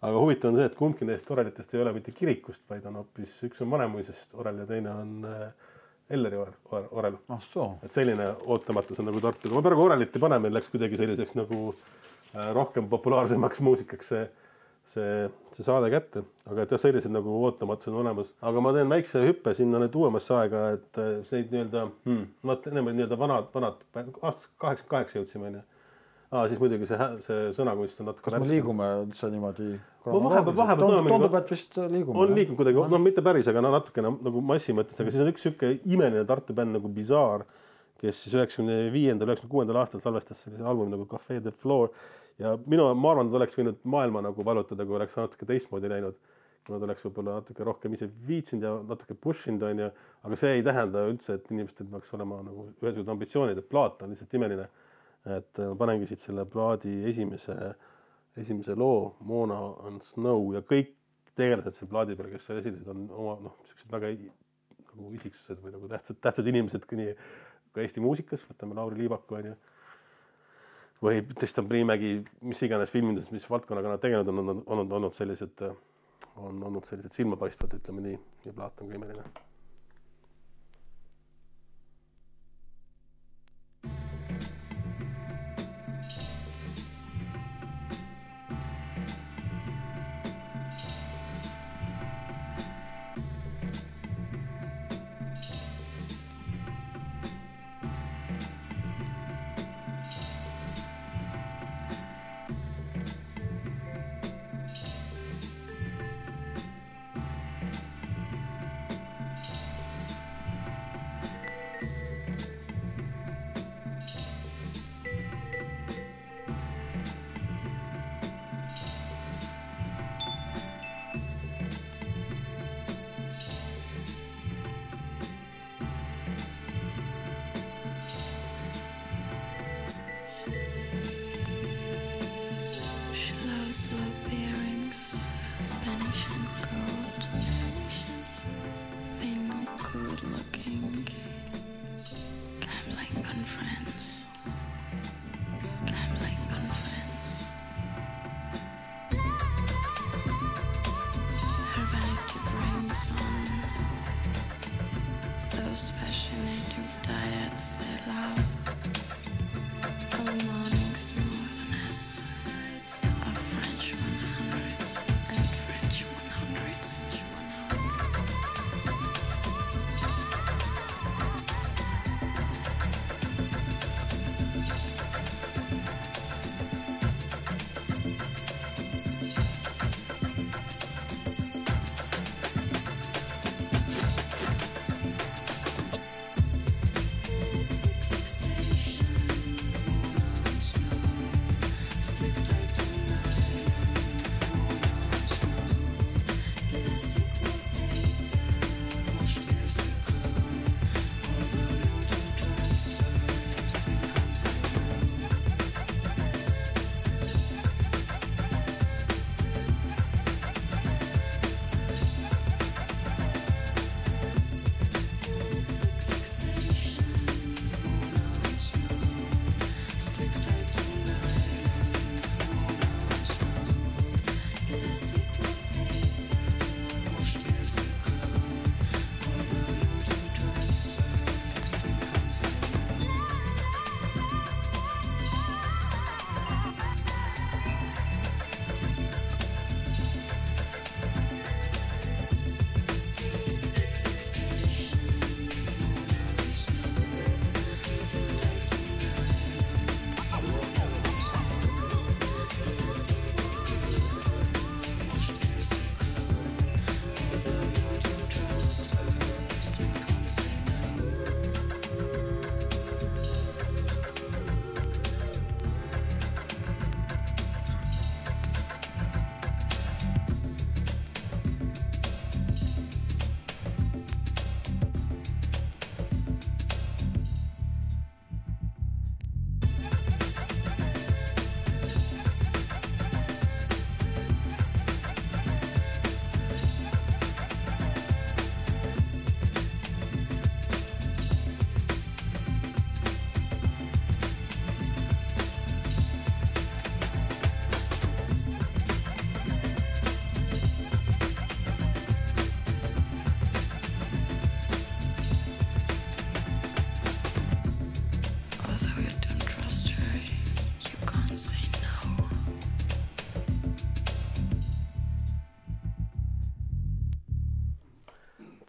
aga huvitav on see, et kumbki neist orelitest ei ole mitte kirikust, vaid on hoopis, üks on Vanemuisest orel ja teine on äh, Elleri orel, orel,
ah
et selline ootamatus on nagu Tartuga, ma praegu orelit ei pane, meil läks kuidagi selliseks nagu äh, rohkem populaarsemaks muusikaks see, see, see saade kätte, aga et jah, sellised nagu ootamatused on olemas, aga ma teen väikse hüppe sinna nüüd uuemasse aega, et äh, neid nii-öelda hmm,, ma ennem olid nii-öelda vanad, vanad, aastast kaheksakümmend kaheksa jõudsime onju. aa, siis muidugi see, see sõnakunst on natuke
kas me liigume üldse niimoodi?
vahepeal- vahepeal
tundub, et vist liigume.
on liikunud kuidagi, no mitte päris, aga no natukene nagu massi mõttes, aga siis on üks sihuke imeline Tartu bänd nagu Bizarre, kes siis üheksakümne viiendal, üheksakümne kuuendal aastal salvestas sellise albumi nagu Cafe de Flor ja minu, ma arvan, et oleks võinud maailma nagu valutada, kui oleks natuke teistmoodi läinud. kui nad oleks võib-olla natuke rohkem ise viitsinud ja natuke push inud, onju, aga see ei tähenda üldse, et inimestel peaks olema nagu ühesugused ambitsioonid, et plaat on lihtsalt imeline. et ma panengi siit selle plaadi esimese, esimese loo Mona on Snow ja kõik tegelased seal plaadi peal, kes seal esinesid, on oma noh, siuksed väga nagu isiksused või nagu tähtsad, tähtsad inimesed nii ka Eesti muusikas, võtame Lauri Liivaku onju. Või Tristan Priimägi, mis iganes filmides, mis valdkonnaga nad tegelenud on, on olnud, olnud sellised, on olnud sellised silmapaistvad, ütleme nii, ja plaat on ka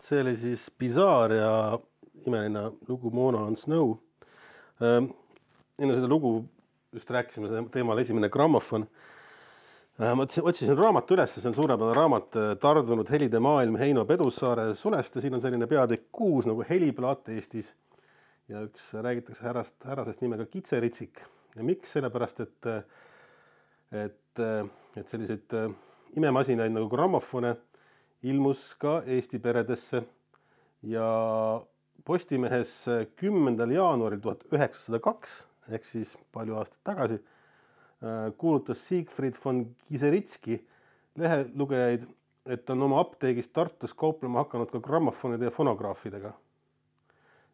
see oli siis Bizarre ja imeline lugu Mona on Snow. enne seda lugu just rääkisime teemal Esimene grammofon. ma otsisin, otsisin raamatu üles, see on suurepärane raamat äh, Tardunud helide maailm Heino Pedussaare sulest ja siin on selline peatükk kuus nagu heliplaat Eestis ja üks räägitakse härrast, härrasest nimega Kitseritsik ja miks, sellepärast et, et, et selliseid äh, imemasinaid nagu grammofone ilmus ka Eesti peredesse ja Postimehes kümnendal jaanuaril tuhat üheksasada kaks ehk siis palju aastaid tagasi äh, kuulutas Siegfried von Giseritski lehelugejaid, et ta on oma apteegis Tartus kauplema hakanud ka grammofonide ja fonograafidega.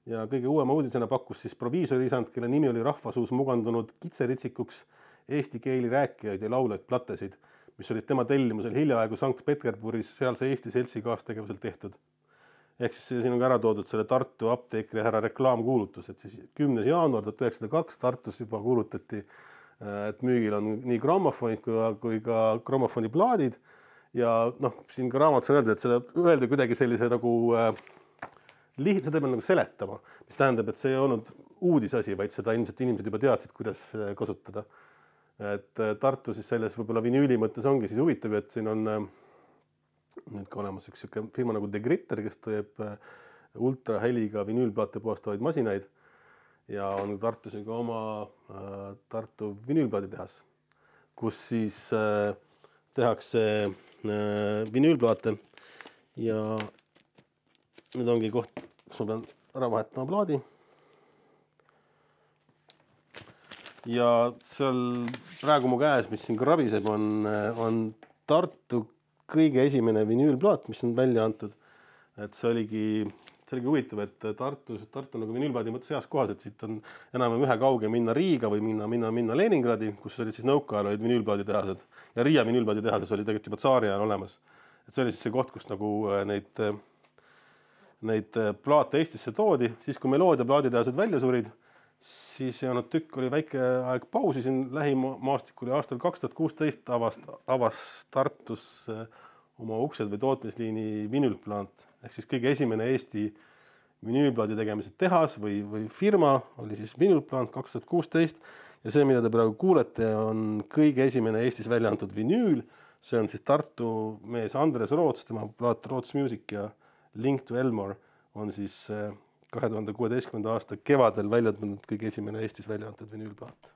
Ja kõige uuema uudisena pakkus siis proviisorisand, kelle nimi oli rahvasuus mugandunud kitseritsikuks eesti keeli rääkijaid ja lauljaid platesid, mis olid tema tellimusel hiljaaegu Sankt-Peterburis sealse Eesti seltsi kaastegevusel tehtud. ehk siis siin on ka ära toodud selle Tartu apteekri härra reklaamkuulutus, et siis kümnes jaanuar tuhat üheksasada kaks Tartus juba kuulutati, et müügil on nii grammofonid kui kui ka grammofoniplaadid ja noh, siin ka raamatus on öeldud, et seda öeldi kuidagi sellise nagu äh, lihtsalt, seda peab nagu seletama, mis tähendab, et see ei olnud uudisasi, vaid seda ilmselt inimesed juba teadsid, kuidas äh, kasutada. Et äh, Tartu siis selles võib-olla vinüüli mõttes ongi siis huvitav, et siin on äh, nüüd ka olemas üks sihuke firma nagu De Gritter, kes teeb äh, ultraheliga vinüülplaate puhastavaid masinaid ja on Tartus ju ka oma Tartu vinüülplaaditehas, kus siis tehakse vinüülplaate ja nüüd ongi koht, kus ma pean ära vahetama plaadi. Ja seal praegu mu käes, mis siin krabiseb, on, on Tartu kõige esimene vinüülplaat, mis on välja antud. et see oligi, see oligi huvitav, et Tartus, Tartu nagu vinüülplaadi mõttes heas kohas, et siit on enam-vähem ühekauge minna Riiga või minna, minna, minna Leningradi, kus olid siis nõukaajal olid vinüülplaaditehased ja Riia vinüülplaaditehases oli tegelikult juba tsaariajal olemas. et see oli siis see koht, kus nagu äh, neid, neid äh, plaate Eestisse toodi, siis kui Meloodia plaaditehased välja surid, siis olnud tükk, oli väike aeg pausi siin lähimaastikul ja aastal kaks tuhat kuusteist avas, avas Tartus äh, oma uksed või tootmisliini vinüülplant ehk siis kõige esimene Eesti vinüülplaadi tegemise tehas või, või firma oli siis vinüülplant kaks tuhat kuusteist ja see, mida te praegu kuulete, on kõige esimene Eestis välja antud vinüül. see on siis Tartu mees Andres Roots, tema plaat Roots Music ja Link to Elmore on siis äh, kahe tuhande kuueteistkümnenda aasta kevadel välja tulnud kõige esimene Eestis välja antud vinüülplaat.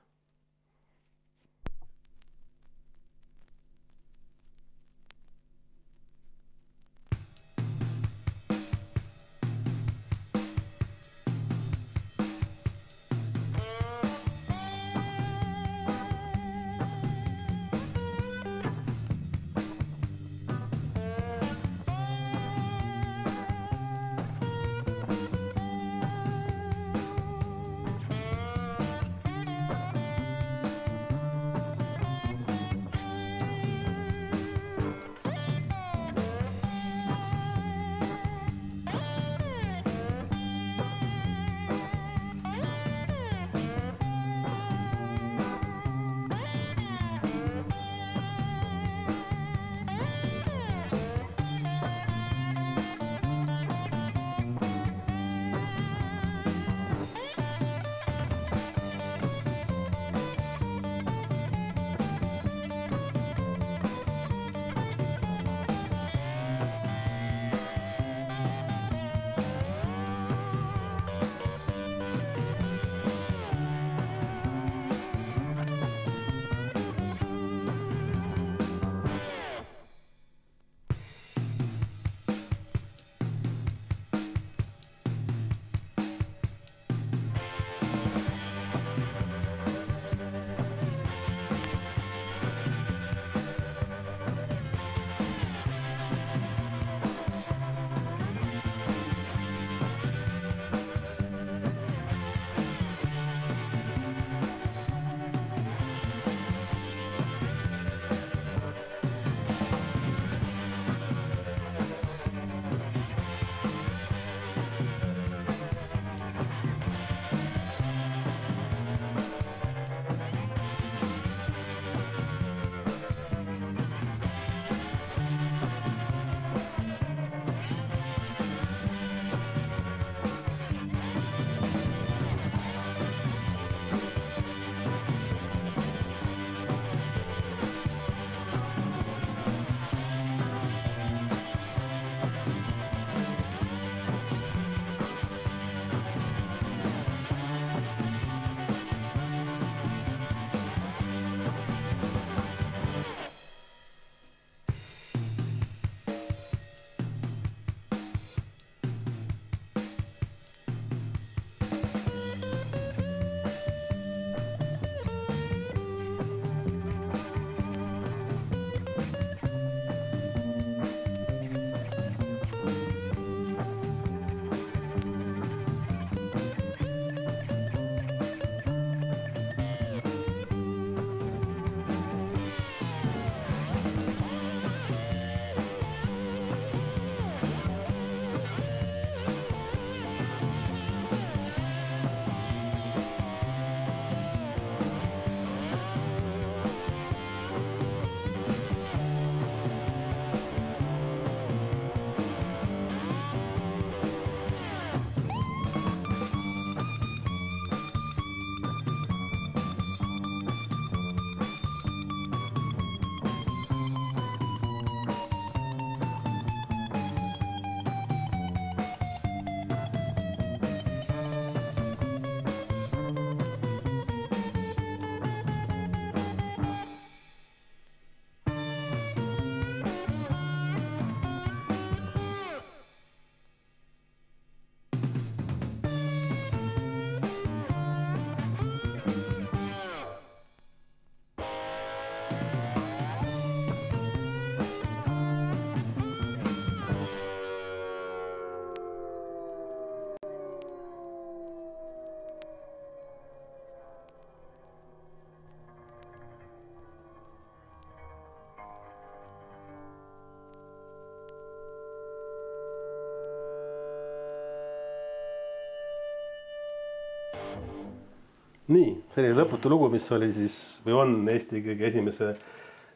nii, see oli lõputu lugu, mis oli siis või on Eesti kõige esimese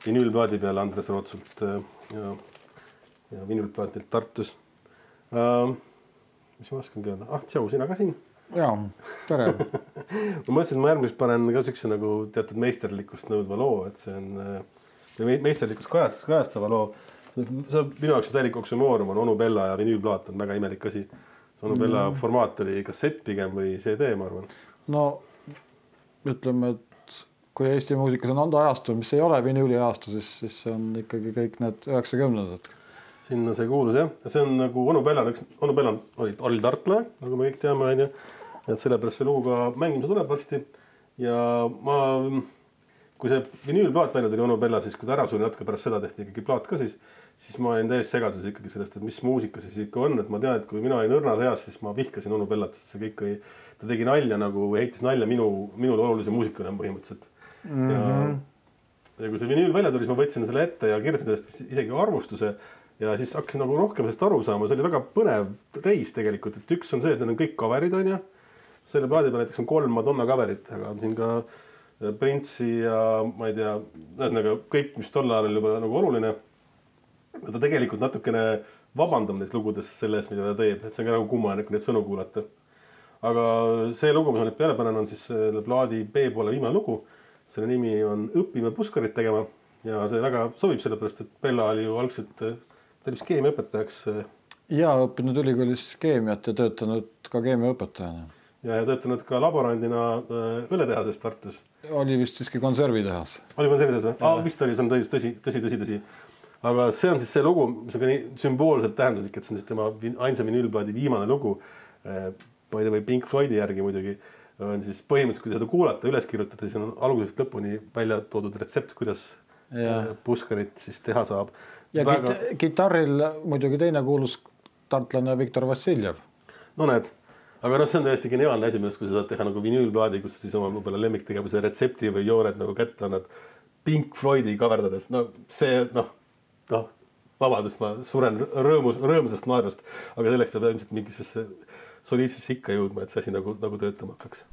vinüülplaadi peale Andres Rootsult äh, ja, ja vinüülplaadilt Tartus uh,. mis ma oskangi öelda, ah tšau, sina ka siin.
jaa, tere.
ma mõtlesin, et ma järgmiseks panen ka siukse nagu teatud meisterlikkust nõudva loo, et see on äh, meisterlikkust kajast-, kajastava loo. see on minu jaoks täielik oksümoorum on onu Bella ja vinüülplaat on väga imelik asi. See onu Bella mm. formaat oli kassett pigem või CD, ma arvan.
no ütleme, et kui Eesti muusikas on anda ajastu, mis ei ole vinüüli ajastu, siis, siis see on ikkagi kõik need üheksakümnendad.
sinna see kuulus jah, ja see on nagu onu Bella on üks, onu Bella oli, oli tartlane, nagu me kõik teame, onju. et sellepärast see lugu ka mängima tuleb varsti. ja ma, kui see vinüülplaat välja tuli onu Bella, siis kui ta ära suri natuke pärast seda tehti ikkagi plaat ka siis, siis ma olin täiesti segaduses ikkagi sellest, et mis muusika see siis ikka on, et ma tean, et kui mina olin õrnas eas, siis ma vihkasin onu Bellat, sest see kõik oli, ta tegi nalja nagu, heitis nalja minu, minule olulise muusika üle põhimõtteliselt mm. -hmm. ja ja kui see vinüül välja tuli, siis ma võtsin selle ette ja kirjutasin sellest isegi arvustuse ja siis hakkasin nagu rohkem sellest aru saama, see oli väga põnev reis tegelikult, et üks on see, et need on kõik cover'id onju. selle plaadi peal näiteks on kolm Madonna cover'it, aga on siin ka äh, Prince'i ja ma ei tea, ühesõnaga kõik, mis tol ajal oli juba nagu oluline. Ta tegelikult natukene vabandab neis lugudes selle eest, mida ta teeb, et see on ka nagu kummaline, kui neid sõnu kuulata. aga see lugu, mis ma nüüd peale panen, on siis selle plaadi B-poole viimane lugu. selle nimi on Õpime puskarit tegema ja see väga sobib, sellepärast et Bella oli ju algselt, ta oli vist keemiaõpetajaks
ja õppinud ülikoolis keemiat ja töötanud ka keemiaõpetajana.
ja, ja töötanud ka laborandina äh, õletehases Tartus.
oli vist siiski konservitehas.
oli konservides või ah,? vist oli, see on tõsi, tõsi, tõsi, tõsi. Aga see on siis see lugu, mis on ka nii sümboolselt tähenduslik, et see on siis tema ainsa vinüülplaadi viimane lugu. By the way, Pink Floydi järgi muidugi on siis põhimõtteliselt, kui seda kuulata, üles kirjutada, siis on algusest lõpuni välja toodud retsept, kuidas
Jaa.
äh, puskarit siis teha saab.
ja
väga
Väga... kitarril muidugi teine kuulus tartlane Viktor Vassiljev.
no näed, aga noh, see on täiesti geniaalne asi minu arust, kui sa saad teha nagu vinüülplaadi, kus siis oma võib-olla lemmiktegevuse retsepti või jooned nagu kätte annad. Pink Floydi kaverdades, no see noh, noh, vabandust, ma suren rõõmus, rõõmsast naerust, aga selleks peab ilmselt mingisse soliidsesse ikka jõudma, et see asi nagu, nagu töötama hakkaks.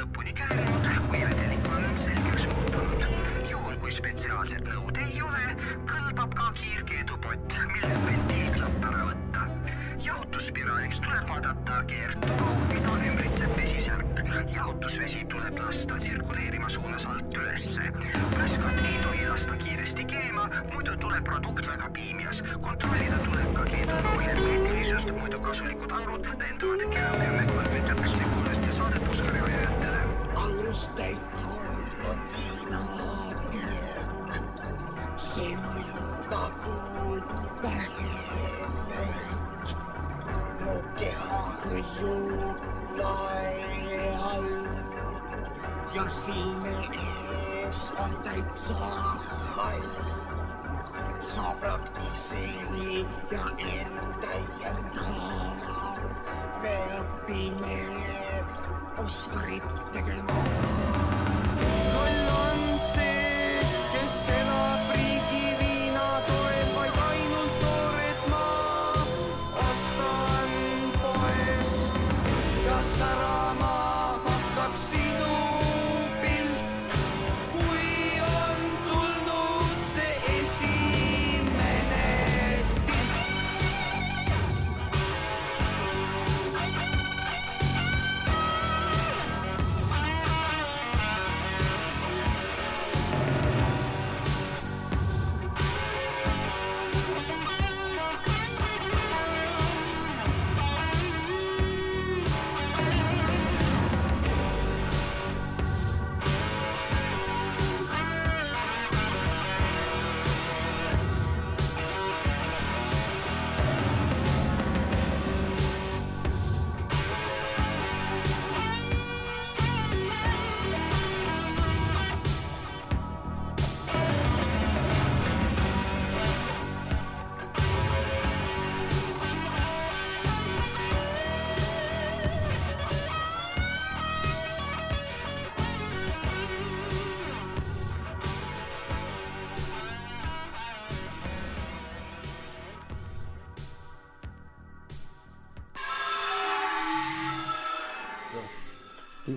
Lõpuni käärinud, kui vedelik on selgeks muutunud. juhul kui spetsiaalset nõud ei ole, kõlbab ka kiirkeedupott, millelt ventiilklapp ära võtta jahutusspiraaliks tuleb vaadata keertu, mida ümbritseb vesisärk. jahutusvesi tuleb lasta tsirkuleerima suunas alt ülesse. prõskat ei tohi lasta kiiresti keema, muidu tuleb produkt väga piimjas. kontrollida tuleb ka keeduloo hermeetilisust, muidu kasulikud aurud lendavad kolmkümmend sekundet ja saadet Puskari hoiajatele.
Alustäitund on viinaköök. see mõjub nagu vähemalt. mu keha hõljub lae all ja silme ees on täitsa hall. sa praktiseeri ja end täienda. me õpime Oskarit tegema.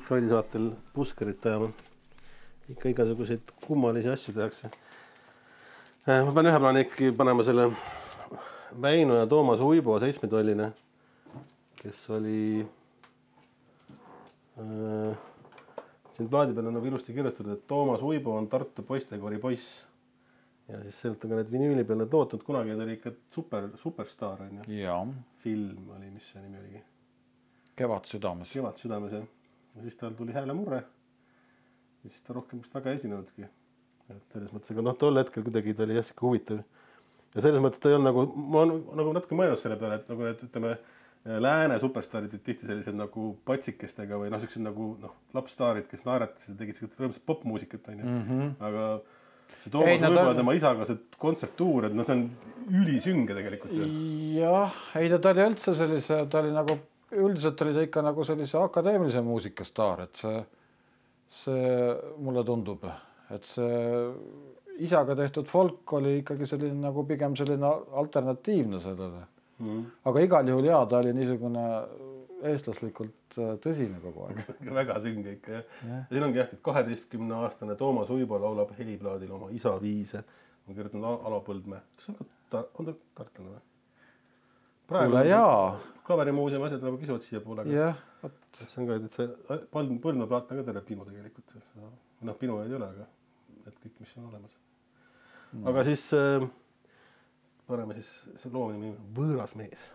Floydi saatel puskerit ajama. ikka igasuguseid kummalisi asju tehakse. ma pean ühe plaani ikkagi panema selle Väino ja Toomas Uibo seitsmetolline, kes oli äh, siin plaadi peal on nagu ilusti kirjutatud, et Toomas Uibo on Tartu poistekoori poiss. ja siis sealt on ka need vinüüli peal need lood, kunagi ta oli ikka super, superstaar onju.
jaa,
film oli, mis see nimi oligi?
Kevad südames.
kevad südames jah. Ja siis tal tuli häälemurre. ja siis ta rohkem vist väga ei esinenudki. et selles mõttes, aga noh, tol hetkel kuidagi ta oli jah sihuke huvitav. ja selles mõttes ta ei olnud nagu, ma nagu natuke mõelnud selle peale, et nagu need ütleme. Lääne superstaarid olid tihti sellised nagu patsikestega või noh, siuksed nagu noh, lapsstaarid, kes naeratasid ja tegid siukest rõõmsat popmuusikat onju mm. -hmm. aga see Toomas Uibo ja
on-
tema isaga see kontserttuur, et noh, see on ülisünge tegelikult ju.
jah, ei no ta oli üldse sellise, ta oli nagu üldiselt oli ta ikka nagu sellise akadeemilise muusika staar, et see, see mulle tundub, et see isaga tehtud folk oli ikkagi selline nagu pigem selline alternatiivne sellele
mm..
aga igal juhul jaa, ta oli niisugune eestlaslikult äh, tõsine kogu aeg.
väga sünge ikka jah ja.. siin ongi jah, et kaheteistkümne aastane Toomas Uibo laulab heliplaadil oma isa viise. on kirjutanud Al- Alo Põldmäe, kas on ta, on ta tartlane või?
kuule jaa,
klaverimuuseumi asjad lähevad kisuvad siiapoole.
jah, vot
see on ka, et see Põld-, Põldmäe plaat on ka terve pinu tegelikult. noh, pinu ei ole, aga need kõik, mis on olemas mm.. aga siis äh, paneme siis see loo nimi Võõras mees.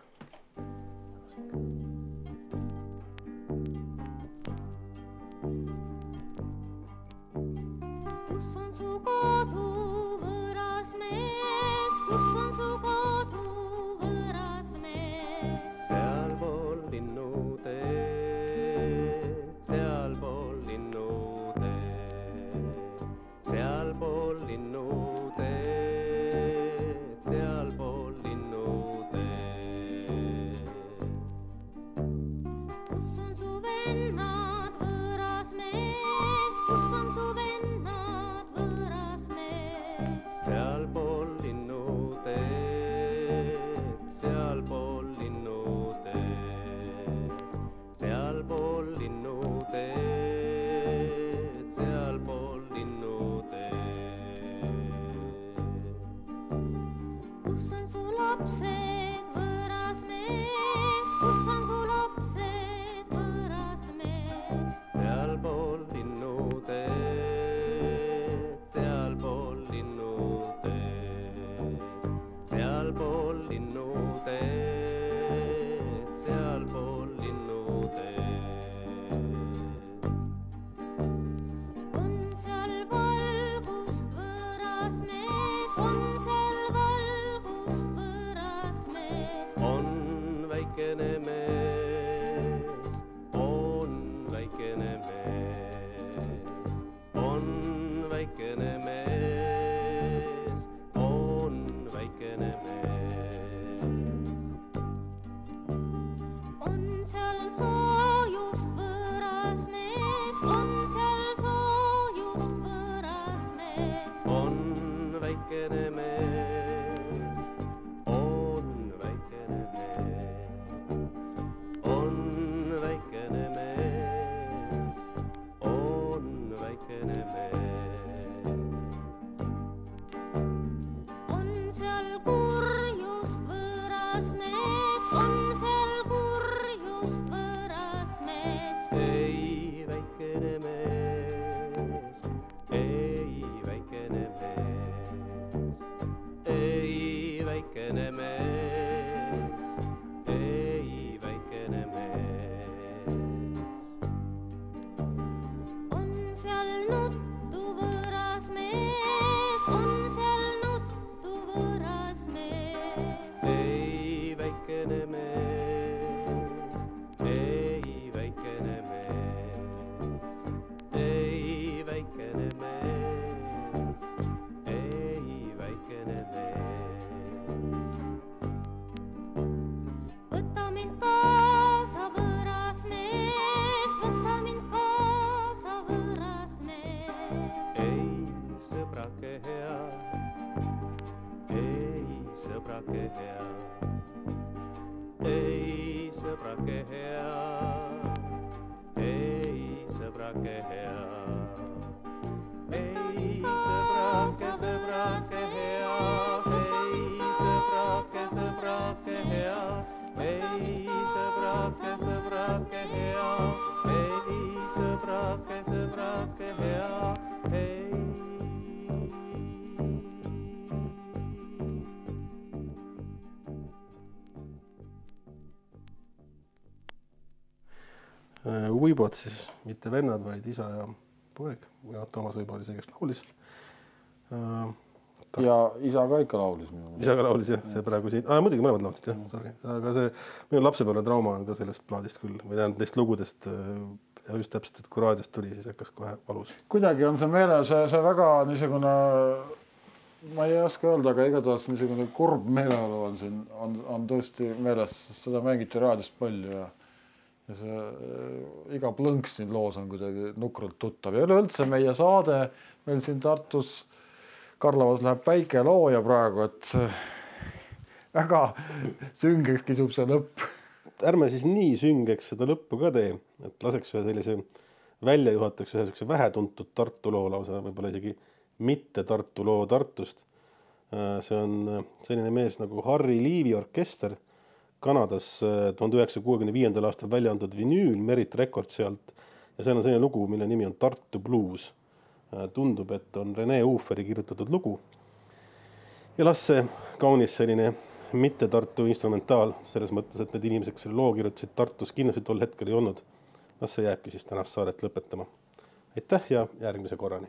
Uibot siis, mitte vennad, vaid isa ja poeg ja Toomas Uibo oli see, kes laulis.
ja isa ka ikka laulis minu meelest.
isa ka laulis jah, see praegu siin ah,, muidugi mõlemad laulsid jah, sorry, aga see minu lapsepõlvetrauma on ka sellest plaadist küll või tähendab neist lugudest äh, ja just täpselt, et kui raadiost tuli, siis hakkas kohe valus.
kuidagi on see meele, see, see väga niisugune, ma ei oska öelda, aga igatahes niisugune kurb meeleolu on siin, on, on tõesti meeles, sest seda mängiti raadiost palju ja ja see äh, iga plõnks siin loos on kuidagi nukralt tuttav ja üleüldse meie saade meil siin Tartus Karlovas läheb päike looja praegu, et väga süngeks kisub see lõpp.
ärme siis nii süngeks seda lõppu ka tee, et laseks ühe sellise väljajuhatuseks ühe siukse vähetuntud Tartu loo lausa, võib-olla isegi mitte Tartu loo Tartust. see on selline mees nagu Harry Liivi orkester Kanadas tuhande üheksasaja kuuekümne viiendal aastal välja antud vinüül Merit Records sealt ja seal on selline lugu, mille nimi on Tartu bluus. tundub, et on Rene Uuferi kirjutatud lugu. ja las see kaunis selline mitte Tartu instrumentaal selles mõttes, et need inimesed, kes selle loo kirjutasid Tartus, kindlasti tol hetkel ei olnud. las see jääbki siis tänast saadet lõpetama. aitäh ja järgmise korrani.